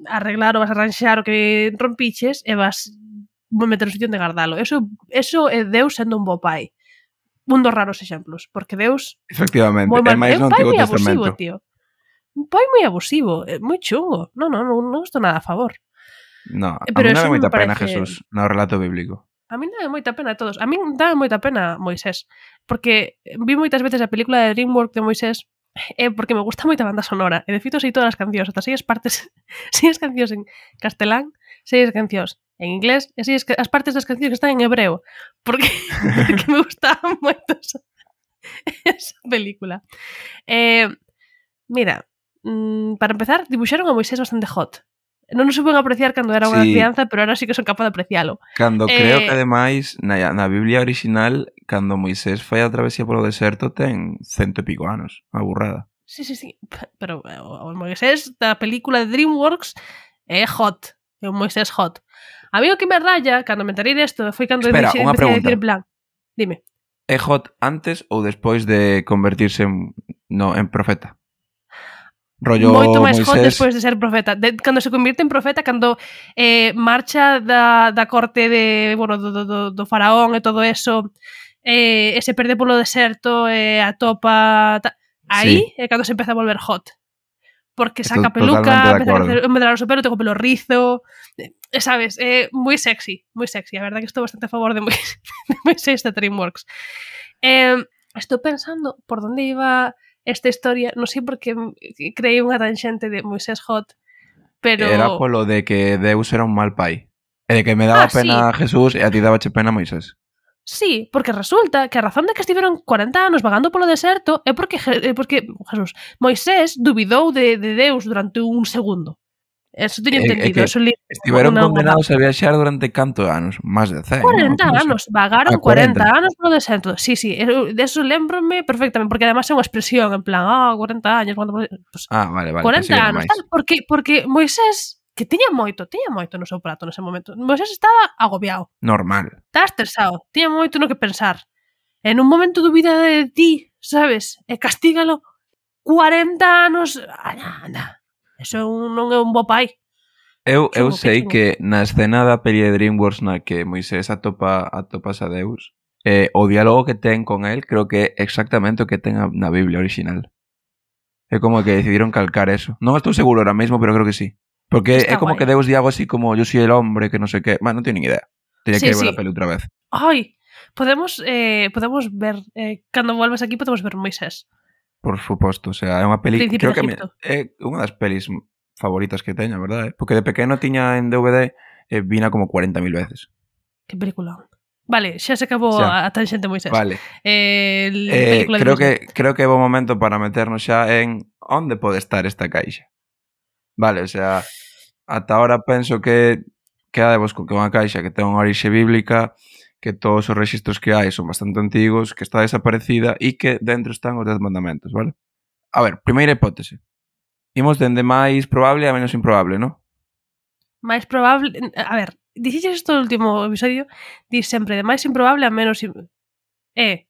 arreglar ou vas a arranxar o que rompiches e vas meter o sitio onde guardalo. Eso, eso é Deus sendo un bo pai. Un dos raros exemplos, porque Deus... Efectivamente, moi mal, é máis no Antigo Testamento. Abusivo, tío. Un pai moi abusivo, eh, moi chungo. Non, non, non, non estou nada a favor. No, a Pero mí me moita pena parece... Jesús no relato bíblico. A mí dame moita pena a todos. A mí dame moita pena Moisés. Porque vi moitas veces a película de DreamWorks de Moisés (laughs) eh, porque me gusta moita banda sonora. E de feito sei todas as cancións, ata seis as partes, (laughs) seis as cancións en castelán, sei as cancións en inglés, e seis as, partes das cancións que están en hebreo. (laughs) Porque, porque me gustaba moito esa, esa película. Eh, mira, mm, para empezar, dibuixaron a Moisés bastante hot non nos suben apreciar cando era unha sí. crianza, pero ahora sí que son capaz de apreciálo. Cando eh... creo que ademais na, na Biblia original, cando Moisés fai a travesía polo deserto ten cento e pico anos, aburrada. Sí, sí, sí, pero o Moisés da película de DreamWorks é hot, é un Moisés hot. A mí o que me raya cando me enterei desto foi cando Espera, empecé, empecé a dicir plan. Dime. É hot antes ou despois de convertirse en, no, en profeta? Rollo Moito máis Moisés. hot despois de ser profeta. De, cando se convirte en profeta, cando eh, marcha da, da corte de, bueno, do, do, do faraón e todo eso, eh, e se perde polo deserto e eh, atopa... Ta... Aí sí. é cando se empeza a volver hot. Porque saca peluca, empeza a crecer, medrar o pelo, tengo pelo rizo... Eh, sabes, é eh, moi sexy, moi sexy. A verdade que estou bastante a favor de moi, (laughs) de Moisés de DreamWorks. Eh, estou pensando por onde iba esta historia, non sei por que creí unha tanxente de Moisés Hot, pero... Era polo de que Deus era un mal pai. E de que me daba ah, pena sí. Jesús e a ti dabache pena Moisés. Sí, porque resulta que a razón de que estiveron 40 anos vagando polo deserto é porque, é porque Jesús, Moisés dubidou de, de Deus durante un segundo. Eso teño entendido. Eso li... estiveron una, condenados a viaxar durante canto anos? Más de 100. 40 anos, vagaron 40. 40 anos no deserto. Sí, sí, eh, de eso lembrome perfectamente, porque además é unha expresión en plan, ah, oh, 40 años, cuando... Pues, ah, vale, vale. 40 anos, tal, porque, porque Moisés que tiña moito, tiña moito no seu prato nese momento. Moisés estaba agobiado. Normal. Estaba estresado, tiña moito no que pensar. En un momento dubida de ti, sabes, e castígalo 40 anos, anda, anda. Eso un, non é un bo pai. Eu, eu chungo, sei que, que na escena da peli de DreamWorks na que Moisés atopa, atopas a Deus, eh, o diálogo que ten con el creo que é exactamente o que ten na Biblia original. É como que decidiron calcar eso. Non estou seguro ahora mismo, pero creo que sí. Porque Está é como guay. que Deus di algo así como yo soy el hombre, que no sé qué. Bueno, non teño ni idea. Tenía sí, que ver sí. a peli outra vez. Ai, podemos eh, podemos ver eh, cando volves aquí podemos ver Moisés. Por suposto, o sea, é unha peli... Príncipe creo que me, é unha das pelis favoritas que teño, verdade? Porque de pequeno tiña en DVD e eh, vina como 40.000 veces. Que película. Vale, xa se acabou xa. a tanxente Moisés. Vale. Eh, eh, creo que creo que é bo momento para meternos xa en onde pode estar esta caixa. Vale, o sea, ata ahora penso que queda de vos con que unha caixa que ten unha orixe bíblica que todos os registros que hai son bastante antigos, que está desaparecida e que dentro están os 10 mandamentos, vale? A ver, primeira hipótese. Imos dende máis probable a menos improbable, non? Máis probable... A ver, dixixes isto no último episodio, di sempre de máis improbable a menos... Im... É,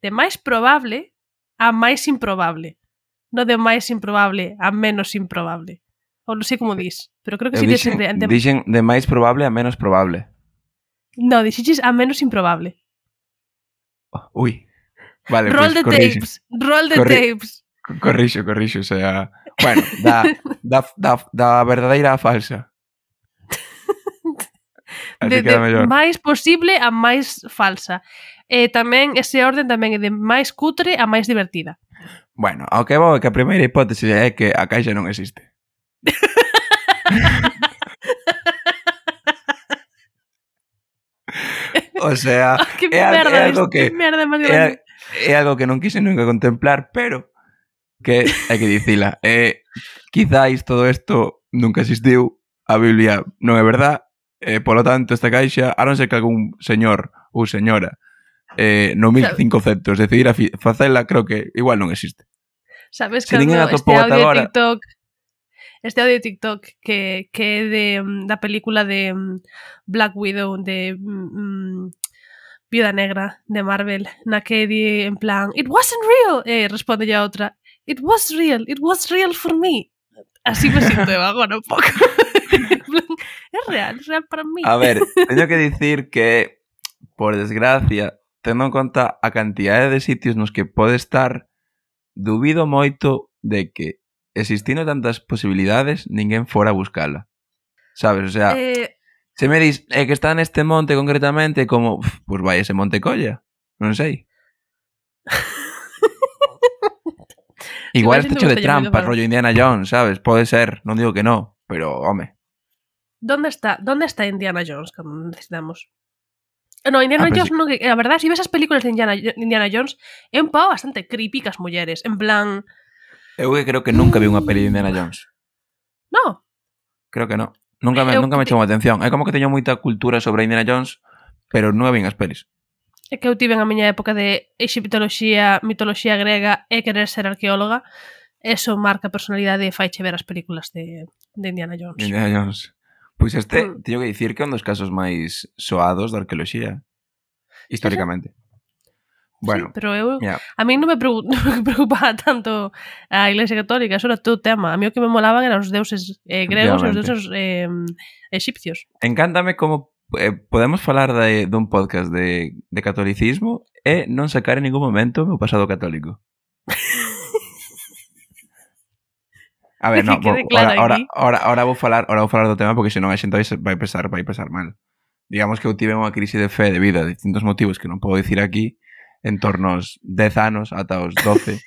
de máis probable a máis improbable. No de máis improbable a menos improbable. Ou non sei como dis, pero creo que Eu si dixen, sempre... De... Dixen de máis probable a menos probable. No, dixiches a menos improbable. Oh, Ui. Vale, roll pues, de tapes, roll de Corri tapes. Corrixo, corrixo, o sea... Bueno, da, (laughs) da, da, da verdadeira a falsa. (laughs) Así de, de mellor. máis posible a máis falsa. E tamén ese orden tamén é de máis cutre a máis divertida. Bueno, ao que vou é que a primeira hipótese é que a caixa non existe. (laughs) O sea, que é, merda, é algo que, que merda máis grande. É, algo que non quise nunca contemplar, pero que hai que dicila. (laughs) Eh, quizáis todo isto nunca existiu, a Biblia non é verdad, eh, polo tanto esta caixa, a non ser que algún señor ou señora eh, no 1500, decidir a facela, creo que igual non existe. Sabes que si este audio agora, TikTok este audio de TikTok que, que é de, mm, da película de mm, Black Widow de mm, mm, Viuda Negra de Marvel na que di en plan It wasn't real e responde a outra It was real, it was real for me Así me sinto (laughs) eu agora un pouco É real, é real para mí A ver, teño que dicir que por desgracia tendo en conta a cantidade de sitios nos que pode estar dubido moito de que existindo tantas posibilidades, ninguén fora a buscala. Sabes? O sea, eh, se me dis, é que está neste monte concretamente, como, pues vai ese monte colla. Non sei. (laughs) Igual está hecho de trampas, rollo Indiana Jones, sabes? Pode ser, non digo que no, pero, home. ¿Dónde está, ¿Dónde está Indiana Jones cando necesitamos? No, Indiana Ah, pero Jones, no, que, a verdad, si ves as películas de Indiana, Indiana Jones, é un pavo bastante creepy cas mulleres. En plan, Eu que creo que nunca vi unha peli de Indiana Jones. No. Creo que no. Nunca me, eu, nunca me chamou a atención. É como que teño moita cultura sobre Indiana Jones, pero non vin as pelis. É que eu tive a miña época de egiptoloxía, mitoloxía grega e querer ser arqueóloga. Eso marca a personalidade e faiche ver as películas de, de Indiana Jones. Indiana Jones. Pois este, mm. teño que dicir que é un dos casos máis soados da arqueoloxía, históricamente. ¿Sí? Bueno, sí, pero eu, yeah. a mí (laughs) non me preocupaba tanto a Iglesia Católica, eso era todo tema. A mí o que me molaban eran os deuses eh, gregos e os deuses eh, egipcios. Encántame como eh, podemos falar de, dun podcast de, de catolicismo e non sacar en ningún momento o meu pasado católico. A ver, (laughs) no, que claro ahora, ahora, ahora, vou falar, ahora vou falar do tema porque senón a xente vai pesar, vai pesar mal. Digamos que eu tive unha crise de fe debido a distintos motivos que non podo dicir aquí, en torno aos 10 anos ata os 12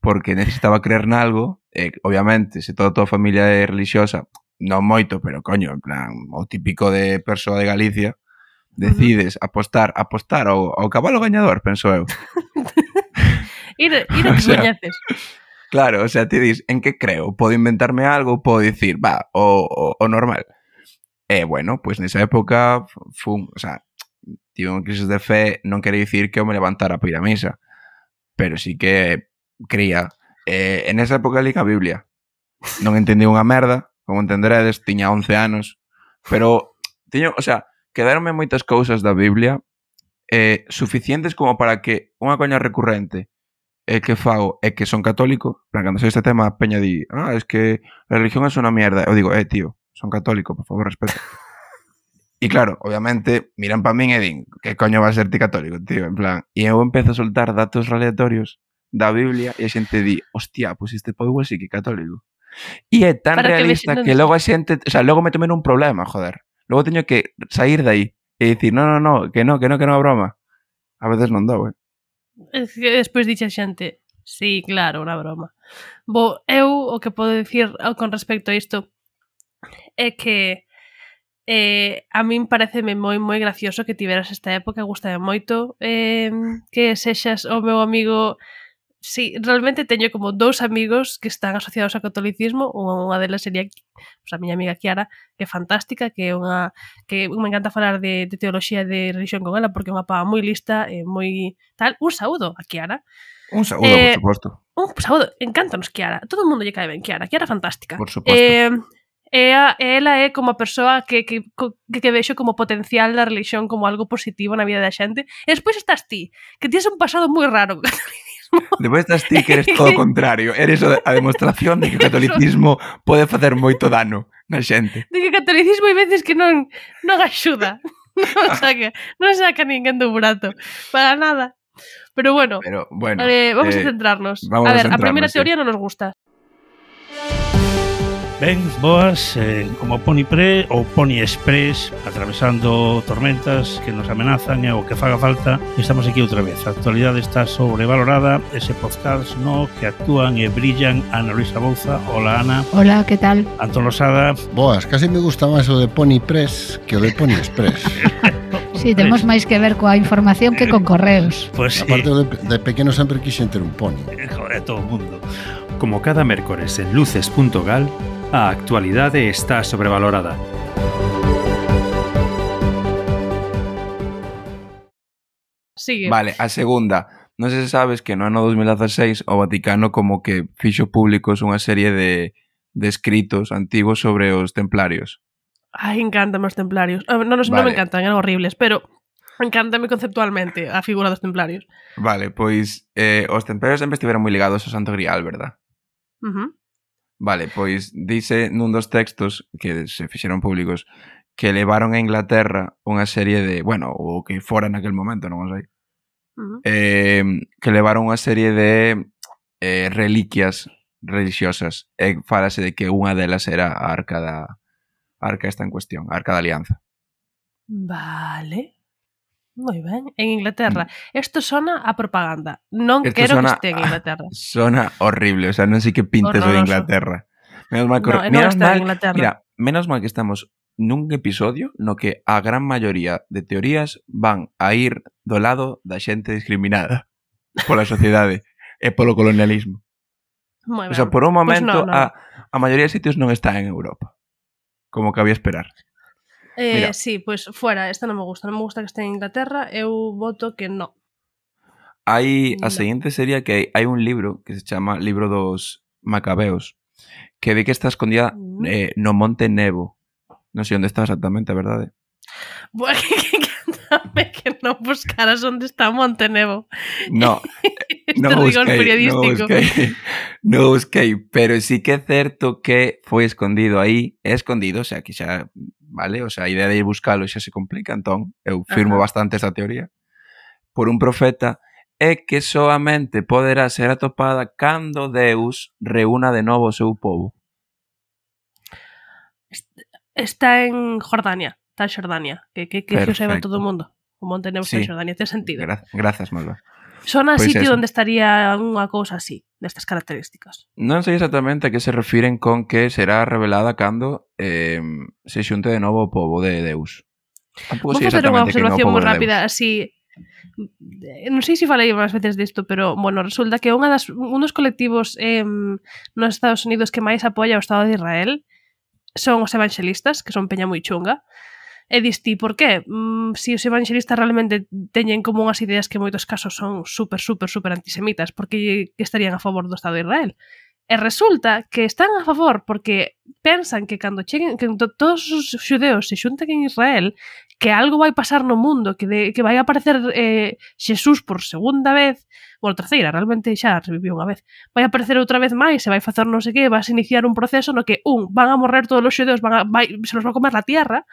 porque necesitaba creer nalgo e eh, obviamente se toda a tua familia é religiosa non moito, pero coño, en plan o típico de persoa de Galicia decides apostar, apostar ao, ao cabalo gañador, penso eu (laughs) ir, ir (laughs) o que o sea, coñeces Claro, o sea, ti dis, en que creo? Podo inventarme algo, podo dicir, va, o, o, o normal. E, eh, bueno, pois pues nesa época fun, o sea, tive unha crisis de fe, non quere dicir que eu me levantara para ir a misa, pero sí que creía. Eh, en esa época li a Biblia. Non entendí unha merda, como entenderedes, tiña 11 anos, pero tiño, o sea, quedaronme moitas cousas da Biblia eh, suficientes como para que unha coña recurrente é que fago é que son católico, plan, cando sei este tema, a peña di, ah, es que a religión é unha mierda. Eu digo, eh, tío, son católico, por favor, respeta. E claro, obviamente, miran para min e din, que coño vas ser ti católico, tío, en plan. E eu empezo a soltar datos aleatorios da Biblia e a xente di, hostia, pois pues este pobo así que católico. E é tan Para realista que, que logo a xente, o sea, logo me tomen un problema, joder. Logo teño que sair de aí e dicir, no, no, no, que no, que no, que non é broma. A veces non dou, eh. Es que despois dixe a xente, sí, claro, unha broma. Bo, eu o que podo dicir con respecto a isto é que eh, a min pareceme moi moi gracioso que tiveras esta época, gustame moito eh, que sexas o meu amigo Si, sí, realmente teño como dous amigos que están asociados ao catolicismo, unha delas sería pues, a miña amiga Kiara, que é fantástica, que é unha que me encanta falar de, de teoloxía de religión con ela porque é unha pava moi lista, e moi tal, un saúdo a Kiara. Un saúdo, eh, por suposto. Un saúdo, encántanos Kiara. Todo o mundo lle cae ben Kiara, Kiara fantástica. Por suposto. Eh, é, a, ela é como a persoa que, que, que, que vexo como potencial da religión como algo positivo na vida da xente e despois estás ti, que tienes un pasado moi raro (laughs) Depois estás ti que eres todo o contrario Eres a demostración de que o (laughs) catolicismo pode facer moito dano na xente De que o catolicismo hai veces que non, non axuda (laughs) non saca, non saca ninguén do burato para nada. Pero bueno, Pero, bueno eh, vamos eh, a centrarnos. Vamos a ver, a, a primeira eh. teoría non nos gusta. Ben, boas, eh, como Pony Pre ou Pony Express, atravesando tormentas que nos amenazan e o que faga falta, estamos aquí outra vez. A actualidade está sobrevalorada, ese podcast no que actúan e brillan Ana Luisa Bouza. Hola, Ana. Hola, que tal? Antón Losada. Boas, casi me gusta máis o de Pony Press que o de Pony Express. (laughs) Sí, temos máis que ver coa información que con correos. Pues, Aparte, sí. de, de pequeno sempre quixen ter un pony. Eh, joder, todo o mundo. Como cada mércores en luces.gal, a actualidade está sobrevalorada. Sigue. Vale, a segunda. Non sei se sabes que no ano 2016 o Vaticano como que fixo públicos unha serie de, de escritos antigos sobre os templarios. Ai, encántame os templarios. Non, non, vale. non me encantan, eran horribles, pero encántame conceptualmente a figura dos templarios. Vale, pois eh, os templarios sempre estiveron moi ligados ao Santo Grial, verdad? Uh -huh. Vale, pois dice nun dos textos que se fixeron públicos que levaron a Inglaterra unha serie de, bueno, o que fora naquel momento, non sei. Uh -huh. eh, que levaron unha serie de eh, reliquias religiosas. E falase de que unha delas era a arca da a arca esta en cuestión, a arca da alianza. Vale. Moi ben, en Inglaterra. Mm. Isto sona a propaganda. Non Esto quero sona, que este en Inglaterra. (laughs) Sona horrible, o sea, non sei que pintes o de Inglaterra. Menos mal, que, no, menos no mal Inglaterra. Mira, menos mal que estamos nun episodio no que a gran maioría de teorías van a ir do lado da xente discriminada (laughs) pola sociedade e polo colonialismo. Moi ben. O sea, por un pois momento pues no, no. a a maioría de sitios non está en Europa, como cabía esperar. Eh, Mira. sí, pois pues, fuera, esta non me gusta, non me gusta que este en Inglaterra, eu voto que no. Hai, a seguinte sería que hai un libro que se chama Libro dos Macabeos, que di que está escondida mm. eh, no Monte Nebo. Non sei onde está exactamente, a verdade. Buah, (laughs) que, que, que, que non buscaras onde está Monte Nebo. No, (laughs) no busquei, periodístico. No busquei, no busquei, pero sí que é certo que foi escondido aí, é escondido, o sea, que xa vale? O sea, a idea de ir buscalo xa se complica, entón eu firmo Ajá. bastante esta teoría. Por un profeta é que soamente poderá ser atopada cando Deus reúna de novo o seu povo. Está en Jordania, está en Jordania, que que que se saiba todo o mundo. O monte Nebo sí. en Jordania, ten sentido. Gra grazas, Malva. Sona pois sitio eso. onde estaría unha cousa así destas características. Non sei exactamente a que se refiren con que será revelada cando eh, se xunte de novo o povo de Deus. Tampouco Vou facer unha observación moi rápida, así non sei se falei máis veces disto, pero bueno, resulta que unha das un dos colectivos eh, nos Estados Unidos que máis apoia o Estado de Israel son os evangelistas, que son peña moi chunga, E diste, por qué? Mm, si os evangelistas realmente teñen como unhas ideas que en moitos casos son super, super, super antisemitas, porque que estarían a favor do Estado de Israel? E resulta que están a favor porque pensan que cando cheguen que todos os xudeos se xunten en Israel, que algo vai pasar no mundo, que de, que vai aparecer eh, Xesús por segunda vez, ou bueno, terceira, realmente xa reviviu unha vez. Vai aparecer outra vez máis, se vai facer non sei que, vas iniciar un proceso no que un, van a morrer todos os xudeos, van a, vai, se los va a comer la tierra,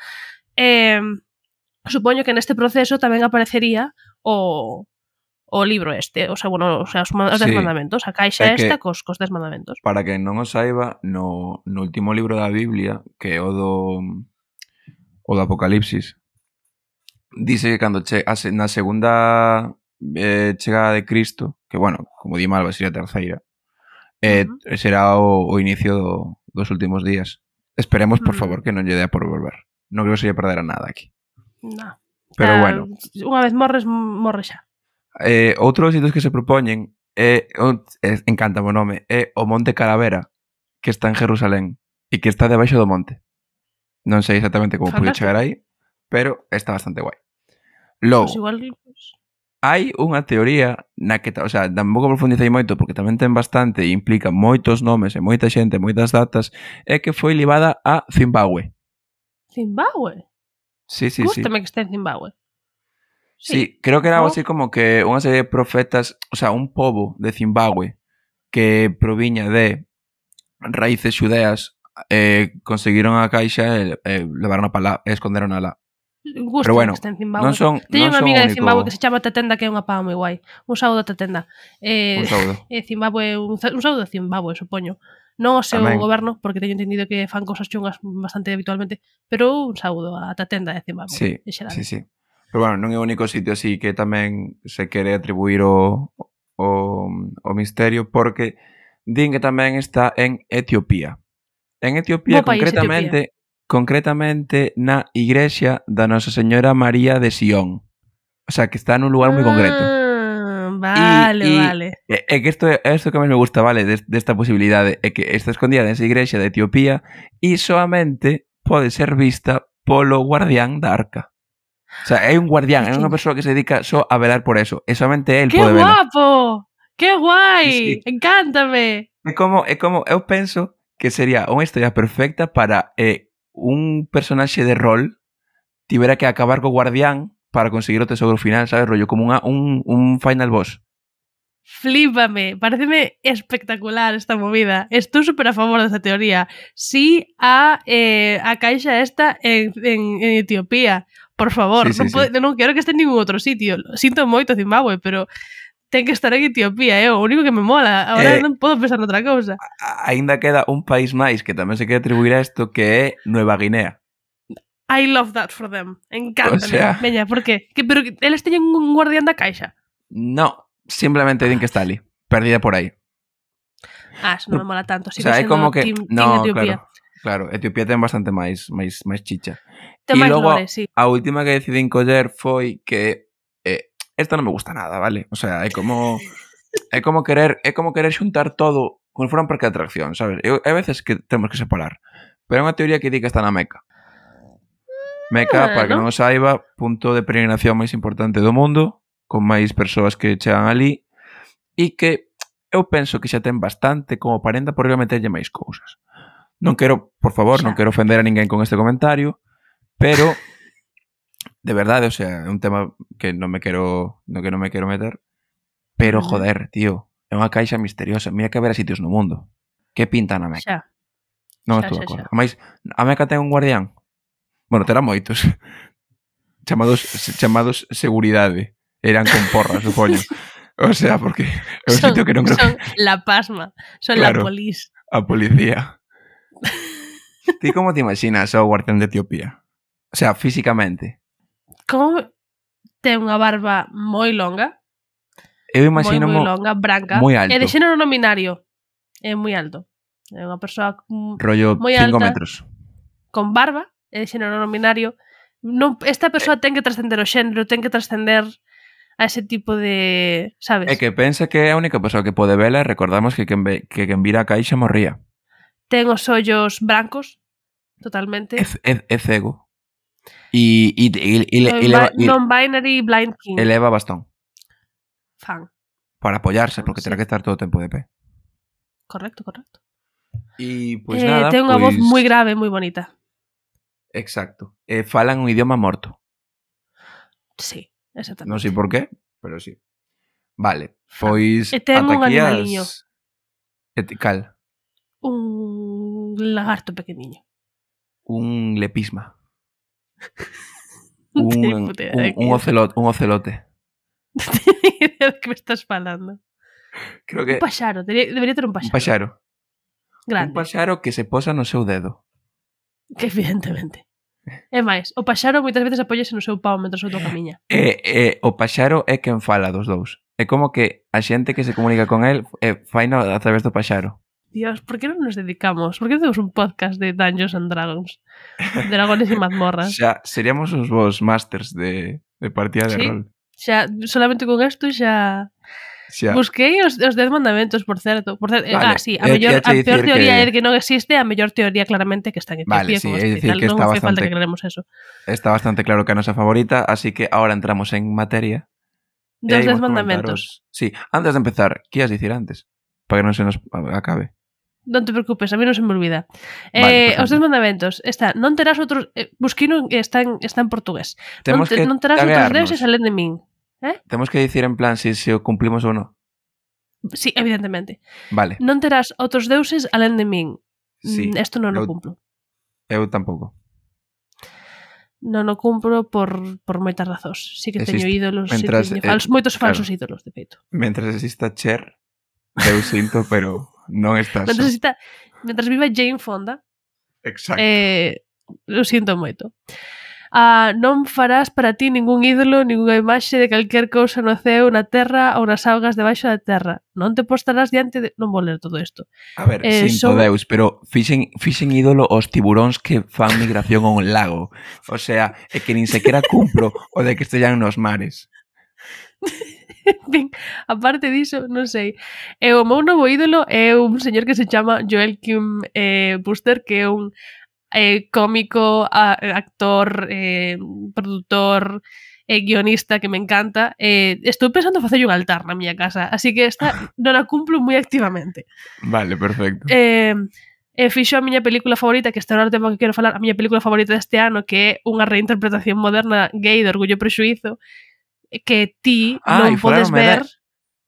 eh, supoño que neste proceso tamén aparecería o, o libro este, o sea, bueno, o sea, os, os sí. mandamentos, a caixa é esta cos, cos dez mandamentos. Para que non o saiba, no, no último libro da Biblia, que é o do, o do Apocalipsis, dice que cando che, a, na segunda eh, chegada de Cristo, que bueno, como di Malva, sería a terceira, eh, uh -huh. será o, o inicio do, dos últimos días. Esperemos, por uh -huh. favor, que non lle dea por volver non creo que se lle perdera nada aquí. No. Pero ah, bueno. Unha vez morres, morre xa. Eh, outros sitios que se propoñen é, eh, encanta o nome, é o Monte Calavera, que está en Jerusalén e que está debaixo do monte. Non sei exactamente como pude chegar aí, pero está bastante guai. Logo, pues igual... hai unha teoría na que, o sea, tampouco profundicei moito porque tamén ten bastante e implica moitos nomes e moita xente, moitas datas, é que foi levada a Zimbabue. Zimbabue. Sí, sí, Gústame sí. que esté en Zimbabue. Sí, sí creo que era algo así como que unha serie de profetas, o sea, un pobo de Zimbabue que proviña de raíces xudeas eh, conseguiron a caixa e eh, eh levaron a palá e esconderon a la Gusto Pero bueno, que está en Zimbabue. Non son, Teño unha amiga único... de Zimbabue que se chama Tetenda que é unha pava moi guai. Un saúdo a Tetenda. Eh, un saúdo. (laughs) Eh, Zimbabue, un, un saúdo a Zimbabue, supoño non o seu Amén. goberno, porque teño entendido que fan cousas chungas bastante habitualmente, pero un saúdo a Tatenda de Zimbabue, sí, en xeral. Sí, sí. Pero bueno, non é o único sitio así que tamén se quere atribuir o, o, o misterio, porque din que tamén está en Etiopía. En Etiopía, Bo concretamente, país, Etiopía. concretamente na Igrexa da Nosa Señora María de Sion. O sea, que está nun lugar moi ah. concreto. Vale, e, vale. É, é que isto é isto que máis me gusta, vale, des, desta posibilidade, é que está escondida nesa igrexa de Etiopía e soamente pode ser vista polo guardián da arca. O sea, hai un guardián, é unha persoa que se dedica só a velar por eso, e somente él pode velar. ¡Qué guapo! ¡Qué guai! Sí. Encántame! É como, é como, eu penso que sería unha historia perfecta para eh, un personaxe de rol tivera que acabar co guardián para conseguir o tesouro final, sabes, rollo como unha, un, un final boss. Flípame, pareceme espectacular esta movida. Estou super a favor desta teoría. Sí a, eh, a caixa esta en, en, en Etiopía. Por favor, sí, sí, non, pode, sí. non quero que este en ningún outro sitio. Sinto moito Zimbabue, pero ten que estar en Etiopía, é eh? o único que me mola. Agora eh, non podo pensar noutra cousa. Ainda queda un país máis que tamén se quere atribuir a isto que é Nueva Guinea. I love that for them. Encántame. O sea... Veña, por qué? Que, pero que, eles teñen un guardián da caixa? No, simplemente din que está ali, perdida por aí. Ah, eso non me mola tanto. Sigue o sea, é como que... Team, no, team Etiopía. claro. Claro, Etiopía ten bastante máis máis máis chicha. Ten e logo lore, sí. a última que decidín coller foi que eh, esta non me gusta nada, vale? O sea, é como é como querer é como querer xuntar todo con foran parque de atracción, sabes? Eu, hai veces que temos que separar. Pero é unha teoría que di que está na Meca. Meca, ah, para que non o saiba, punto de peregrinación máis importante do mundo, con máis persoas que chegan ali, e que eu penso que xa ten bastante como parenda por meterlle máis cousas. Non quero, por favor, xa. non quero ofender a ninguén con este comentario, pero de verdade, o sea, é un tema que non me quero, no que non me quero meter, pero joder, tío, é unha caixa misteriosa, mira que haberá sitios no mundo. Que pinta na Meca? Xa. Non estou de acordo. Amais, a Meca ten un guardián? Bueno, terá moitos. (laughs) Chamados, chamados seguridade. Eran con porras, supoño. O sea, porque é un sitio que non creo Son que... la pasma, son claro, la polis. A policía. (laughs) Ti como te imaginas ao guardián de Etiopía? O sea, físicamente. Como ten unha barba moi longa? Eu imagino moi, moi longa, branca. Moi alto. É de xénero non binario. É moi alto. É unha persoa mm, rollo moi alta, metros. Con barba eh, xénero non binario, non, esta persoa ten que trascender o xénero, ten que trascender a ese tipo de, sabes? É que pensa que é a única persoa que pode vela e recordamos que quen, ve, que quen vira a caixa morría. Ten os ollos brancos, totalmente. É, é, é cego. E, e, e, e, non, eleva, non-binary blind king. Eleva bastón. Fan. Para apoyarse, porque sí. terá que estar todo o tempo de pé. Correcto, correcto. E, pois pues, eh, nada, ten unha pues... voz moi grave, moi bonita. Exacto. Eh, falan un idioma morto. Sí, exactamente. Non sei por qué, pero sí. Vale, pois E ten un animaliño. As... Et, cal? Un lagarto pequeniño. Un lepisma. (laughs) un, un, un, ocelot, un ocelote. (laughs) de que me estás falando? Creo que... Un paxaro, debería, debería ter un paxaro. Un paxaro. Grande. Un paxaro que se posa no seu dedo. Que (laughs) evidentemente. É máis, o paxaro moitas veces apóyase no seu pau mentre o outro camiña. E, e, o paxaro é quen fala dos dous. É como que a xente que se comunica con el eh, é, faina a través do paxaro. Dios, por que non nos dedicamos? Por que temos un podcast de Dungeons and Dragons? Dragones e mazmorras. (laughs) Xa, seríamos os vos masters de, de partida de sí. rol. Xa, solamente con isto xa Xa. Busquei os, os 10 mandamentos, por certo. Por certo, eh, ah, vale. ah, sí, a, mellor, a peor teoría que... é que non existe, a mellor teoría claramente que está en Etiopía. Vale, sí, é dicir que está non bastante... falta que aclaremos eso. Está bastante claro que a nosa favorita, así que ahora entramos en materia. Dos 10 mandamentos. Sí, antes de empezar, que as dicir antes? Para que non se nos acabe. Non te preocupes, a mí non se me olvida. Vale, eh, os dez mandamentos. Está, non terás outros... Eh, busquino está en, está en portugués. Temos non, te, non terás outros deuses alén de min. Eh? Temos que dicir en plan se si, si o cumplimos ou non. Sí, evidentemente. Vale. Non terás outros deuses alén de min. Sí, mm, Esto non eu, o cumplo. Eu tampouco. Non o cumpro por, por moitas razóns. Sí que Existe. teño ídolos, Mentras, sí, teño fals, eh, moitos falsos claro, ídolos, de feito. Mentras exista Cher, eu sinto, (laughs) pero non está mentras, exista, mentras viva Jane Fonda, Exacto. eh, lo sinto moito a non farás para ti ningún ídolo, ningunha imaxe de calquer cousa no ceo, na terra ou nas augas debaixo da terra. Non te postarás diante de... Non vou ler todo isto. A ver, eh, sinto son... Deus, pero fixen, fixen ídolo os tiburóns que fan migración a un lago. O sea, é que nin sequera cumpro o de que estellan nos mares. (laughs) ben, aparte diso, non sei. E o meu novo ídolo é un señor que se chama Joel Kim eh, Buster, que é un eh, cómico, a, eh, actor, eh, produtor, eh, guionista que me encanta. Eh, estou pensando facerlle un altar na miña casa, así que esta (laughs) non a cumplo moi activamente. Vale, perfecto. Eh, e fixo a miña película favorita, que este era o tema que quero falar, a miña película favorita deste ano, que é unha reinterpretación moderna gay de Orgullo e Prexuizo, que ti ah, non podes ver...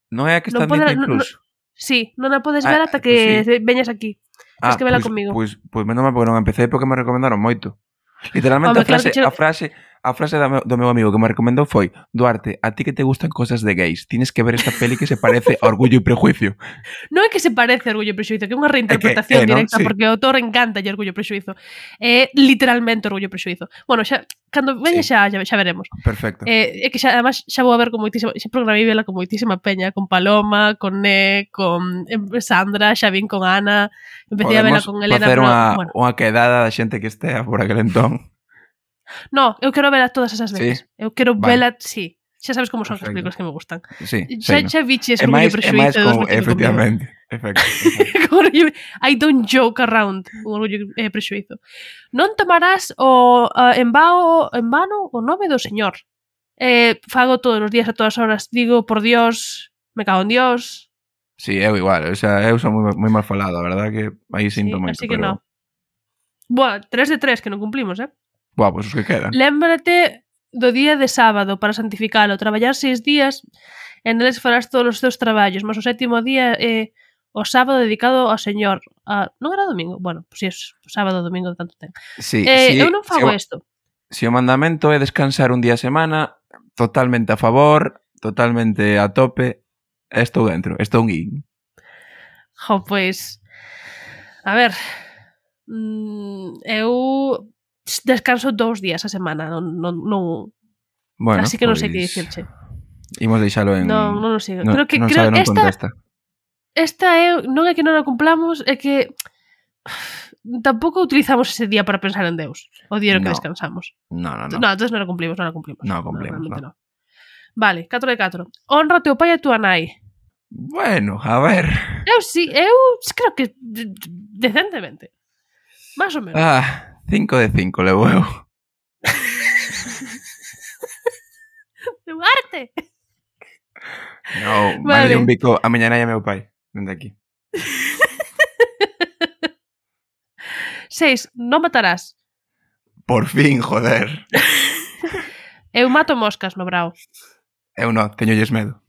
Non é a que está en Disney Plus? Sí, non a podes ah, ver ata eh, que sí. veñas aquí. Ah, vela pois, conmigo. Pois, pois menos mal porque non empecé porque me recomendaron moito. (laughs) Literalmente Home, a frase, claro che... a frase A frase do meu amigo que me recomendou foi Duarte, a ti que te gustan cosas de gays, tienes que ver esta peli que se parece a Orgullo e Prejuicio. (laughs) Non é que se parece a Orgullo e Prejuicio, que é unha reinterpretación eh, é que, directa, sí. porque o autor encanta e Orgullo e Prejuicio. É literalmente Orgullo e Prejuicio. Bueno, xa, cando veña sí. xa, xa, xa veremos. Perfecto. Eh, é que xa, además, xa vou a ver con moitísima, xa programei vela con moitísima peña, con Paloma, con Ne, con Sandra, xa vin con Ana, empecé Podemos a vela con Elena. Podemos facer unha, bueno. unha quedada da xente que estea por aquel entón. No, eu quero vela todas esas veces. Sí? Eu quero vale. vela, sí. Xa sabes como son as películas que me gustan. Sí, xa, xa viches Orgullo e Prexuízo. É máis como, efectivamente. Efecto, (laughs) efecto. I don't joke around con Orgullo eh, e prexuizo. Non tomarás o uh, en, vao, en vano o nome do señor. Eh, fago todos os días a todas horas. Digo, por Dios, me cago en Dios. Sí, eu igual. O sea, eu son moi, moi mal falado, a verdad que aí sinto sí, moito. Así que pero... no. Boa, 3 de 3 que non cumplimos, eh? Buah, pois os que quedan. Lémbrate do día de sábado para santificalo, traballar seis días e neles farás todos os teus traballos, mas o sétimo día é eh, o sábado dedicado ao Señor. A... Non era domingo? Bueno, pois pues, si é sábado, domingo, tanto ten. Sí, eh, si, eu non fago isto. Si, se o mandamento é descansar un día a semana, totalmente a favor, totalmente a tope, estou dentro, estou un in. Jo, pois... A ver... Mm, eu descanso dous días a semana, non, non, non... Bueno, así que pois... non sei que pois dicirche. Imos deixalo en Non, non, o sei. No, creo que non creo sabe, non esta contesta. esta é non é que non a cumplamos, é que (sighs) tampouco utilizamos ese día para pensar en Deus, o día no que no. descansamos. No, no, no. No, entonces non a cumplimos, non a cumplimos. Non a cumplimos, no, no. no. Vale, 4 de 4. Honra teu pai e tua nai. Bueno, a ver. Eu sí, eu creo que decentemente. Más ou menos. Ah, 5 de 5 levo eu. ¡Duarte! No, vale. vale. un bico a miña nai e meu pai, dende aquí. (laughs) 6. Non matarás. Por fin, joder. (laughs) eu mato moscas no brao. Eu non, teñolles medo.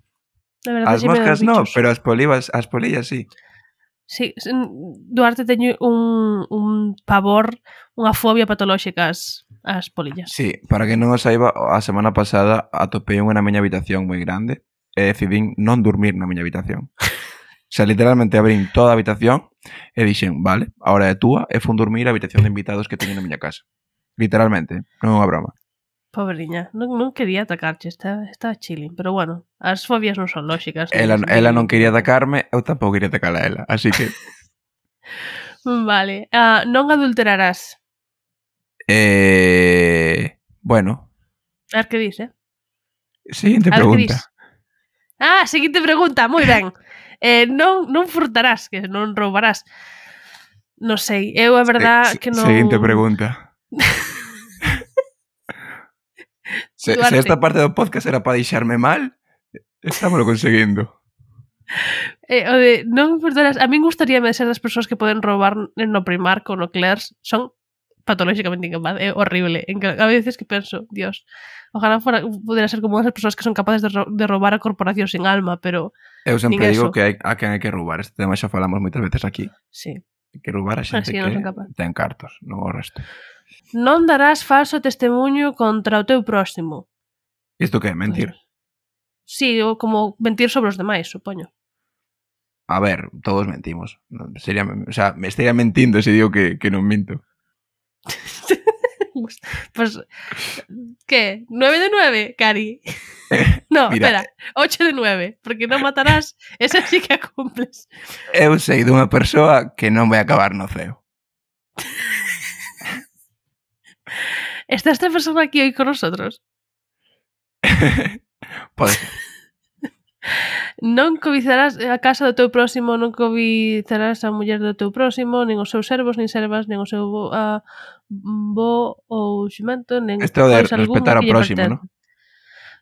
De verdade, as moscas non, pero as polivas, as polillas sí. Sí, Duarte teño un, un pavor, unha fobia patolóxica as, as polillas. Sí, para que non o saiba, a semana pasada atopei unha na miña habitación moi grande e decidín non dormir na miña habitación. O sea, literalmente abrín toda a habitación e dixen, vale, agora é túa e fun dormir a habitación de invitados que teño na miña casa. Literalmente, non é unha broma. Pobriña, non, non quería atacarche, está, está chilling, pero bueno, as fobias non son lóxicas. Ela, non, ela non quería atacarme, eu tampouco quería atacar a ela, así que... (laughs) vale, ah, uh, non adulterarás. Eh... Bueno. Ar que dis, eh? Seguinte pregunta. Ah, seguinte pregunta, moi ben. eh, non, non furtarás, que non roubarás. Non sei, eu a verdad se, que non... Seguinte pregunta. (laughs) Se, se esta parte do podcast era para deixarme mal, estámoslo conseguindo. (laughs) Eh, o de, non importarás, a min gustaría ser das persoas que poden roubar no Primark ou no Claire's, son patolóxicamente incapaz, é horrible. En que a veces que penso, Dios, ojalá fora, pudera ser como esas persoas que son capaces de, ro de roubar a corporación sin alma, pero... Eu sempre digo eso. que hai, a quen hai que roubar, este tema xa falamos moitas veces aquí. Sí. Quero roubar a xente que ten cartos, non o resto. Non darás falso testemunho contra o teu próximo. Isto que é? Mentir? Pois. Sí, ou como mentir sobre os demais, supoño. A ver, todos mentimos. Sería, o sea, me estaría mentindo se digo que, que non minto. (laughs) Pues, pues ¿qué? ¿9 de 9, Cari? (laughs) No, Mira, espera, 8 de 9, porque non matarás, esa sí que a cumples. Eu sei dunha persoa que non vai acabar no ceo. Está esta persona aquí hoy con nosotros? (laughs) Pode pois, ser. Non cobizarás a casa do teu próximo, non cobizarás a muller do teu próximo, nin os seus servos, nin servas, nin o seu bo, a, bo ou ximento, nin Este o de respetar ao próximo, non?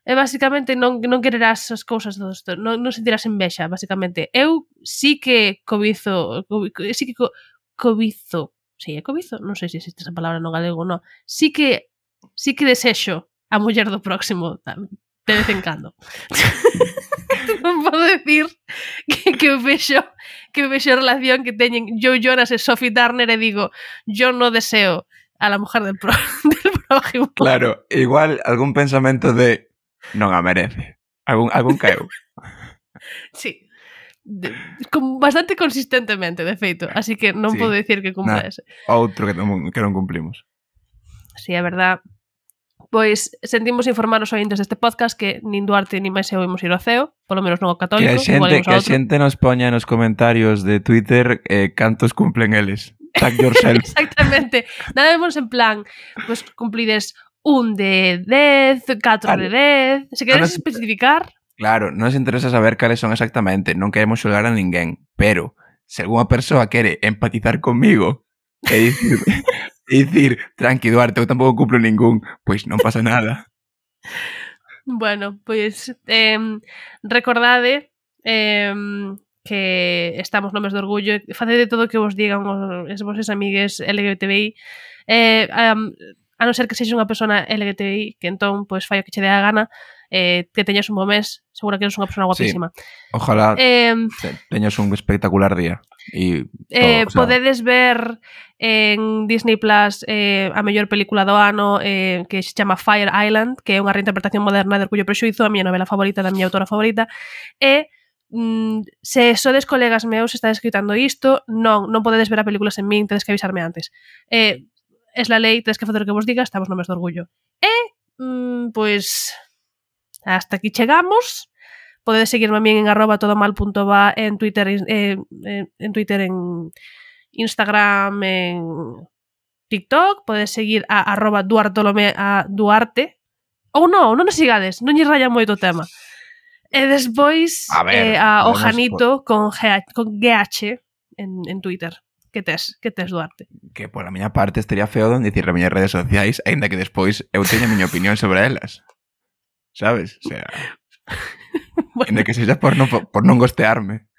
É basicamente non, non quererás as cousas do isto, non, non sentirás envexa, basicamente. Eu sí que cobizo, co, sí que co, cobizo, sí, é cobizo, non sei se existe esa palabra no galego, non. Sí que sí que desexo a muller do próximo de vez en cando. (laughs) (laughs) non podo decir que, que eu vexo que eu vexo a relación que teñen Joe Jonas e Sophie Turner e digo yo no deseo a la mujer del, pro, (laughs) del prójimo. Claro, igual algún pensamento de non a merece. Algún, algún (laughs) caeu. sí. De, con, bastante consistentemente, de feito. Así que non sí. podo dicir que cumpla ese. Outro que non, que non cumplimos. Sí, é verdad. Pois sentimos informar os ointes deste podcast que nin Duarte nin máis eu imos ir ao CEO, polo menos non ao católico. Que a xente, que a, a xente nos poña nos comentarios de Twitter eh, cantos cumplen eles. Tag (laughs) yourself. Exactamente. Dámemos en plan, pois pues, cumplides un de 10, 4 de 10. Se queres nos... especificar? Claro, non nos interesa saber cales son exactamente, non queremos xulgar a ninguén, pero se algunha persoa quere empatizar comigo e dicir E dicir, tranqui, Duarte, eu tampouco cumplo ningún, pois non pasa nada. (laughs) Bueno, pois eh, recordade eh, que estamos no mes de orgullo facede todo o que vos digan os, os vosos amigues LGBTI eh, um, a non ser que sexa unha persona LGTBI, que entón pois, fai o que che dé a gana eh, que teñas un bo mes, seguro que eres unha persona guapísima. Sí. Ojalá eh, teñas un espectacular día. E eh, o sea... podedes ver en Disney Plus eh, a mellor película do ano eh, que se chama Fire Island, que é unha reinterpretación moderna de Orgullo e Prexuizo, a miña novela favorita da miña autora favorita, e mm, se sodes colegas meus está escritando isto, non, non podedes ver a película sen min, tedes que avisarme antes. Eh, es la lei, tedes que facer o que vos diga, estamos no mes de orgullo. E, mm, pois, pues, Hasta aquí chegamos. Podedes seguirme a mí en arroba todomal.va en Twitter, eh, en Twitter, en Instagram, en TikTok. Podedes seguir a arroba duartolome, a Duarte. Ou non, non nos sigades, non lle raya moito o tema. E despois a, ver, eh, a Ojanito con, GH, con GH en, en Twitter. Que tes, que tes Duarte? Que pola miña parte estaría feo de dicir as miñas redes sociais, aínda que despois eu teño a miña opinión sobre elas sabes? O sea, (laughs) bueno. de que sexa por non, por non gostearme.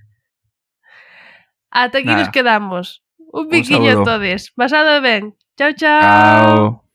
Ata aquí Nada. nos quedamos. Un biquiño todes. Pasado ben. Chao, chao. Chao.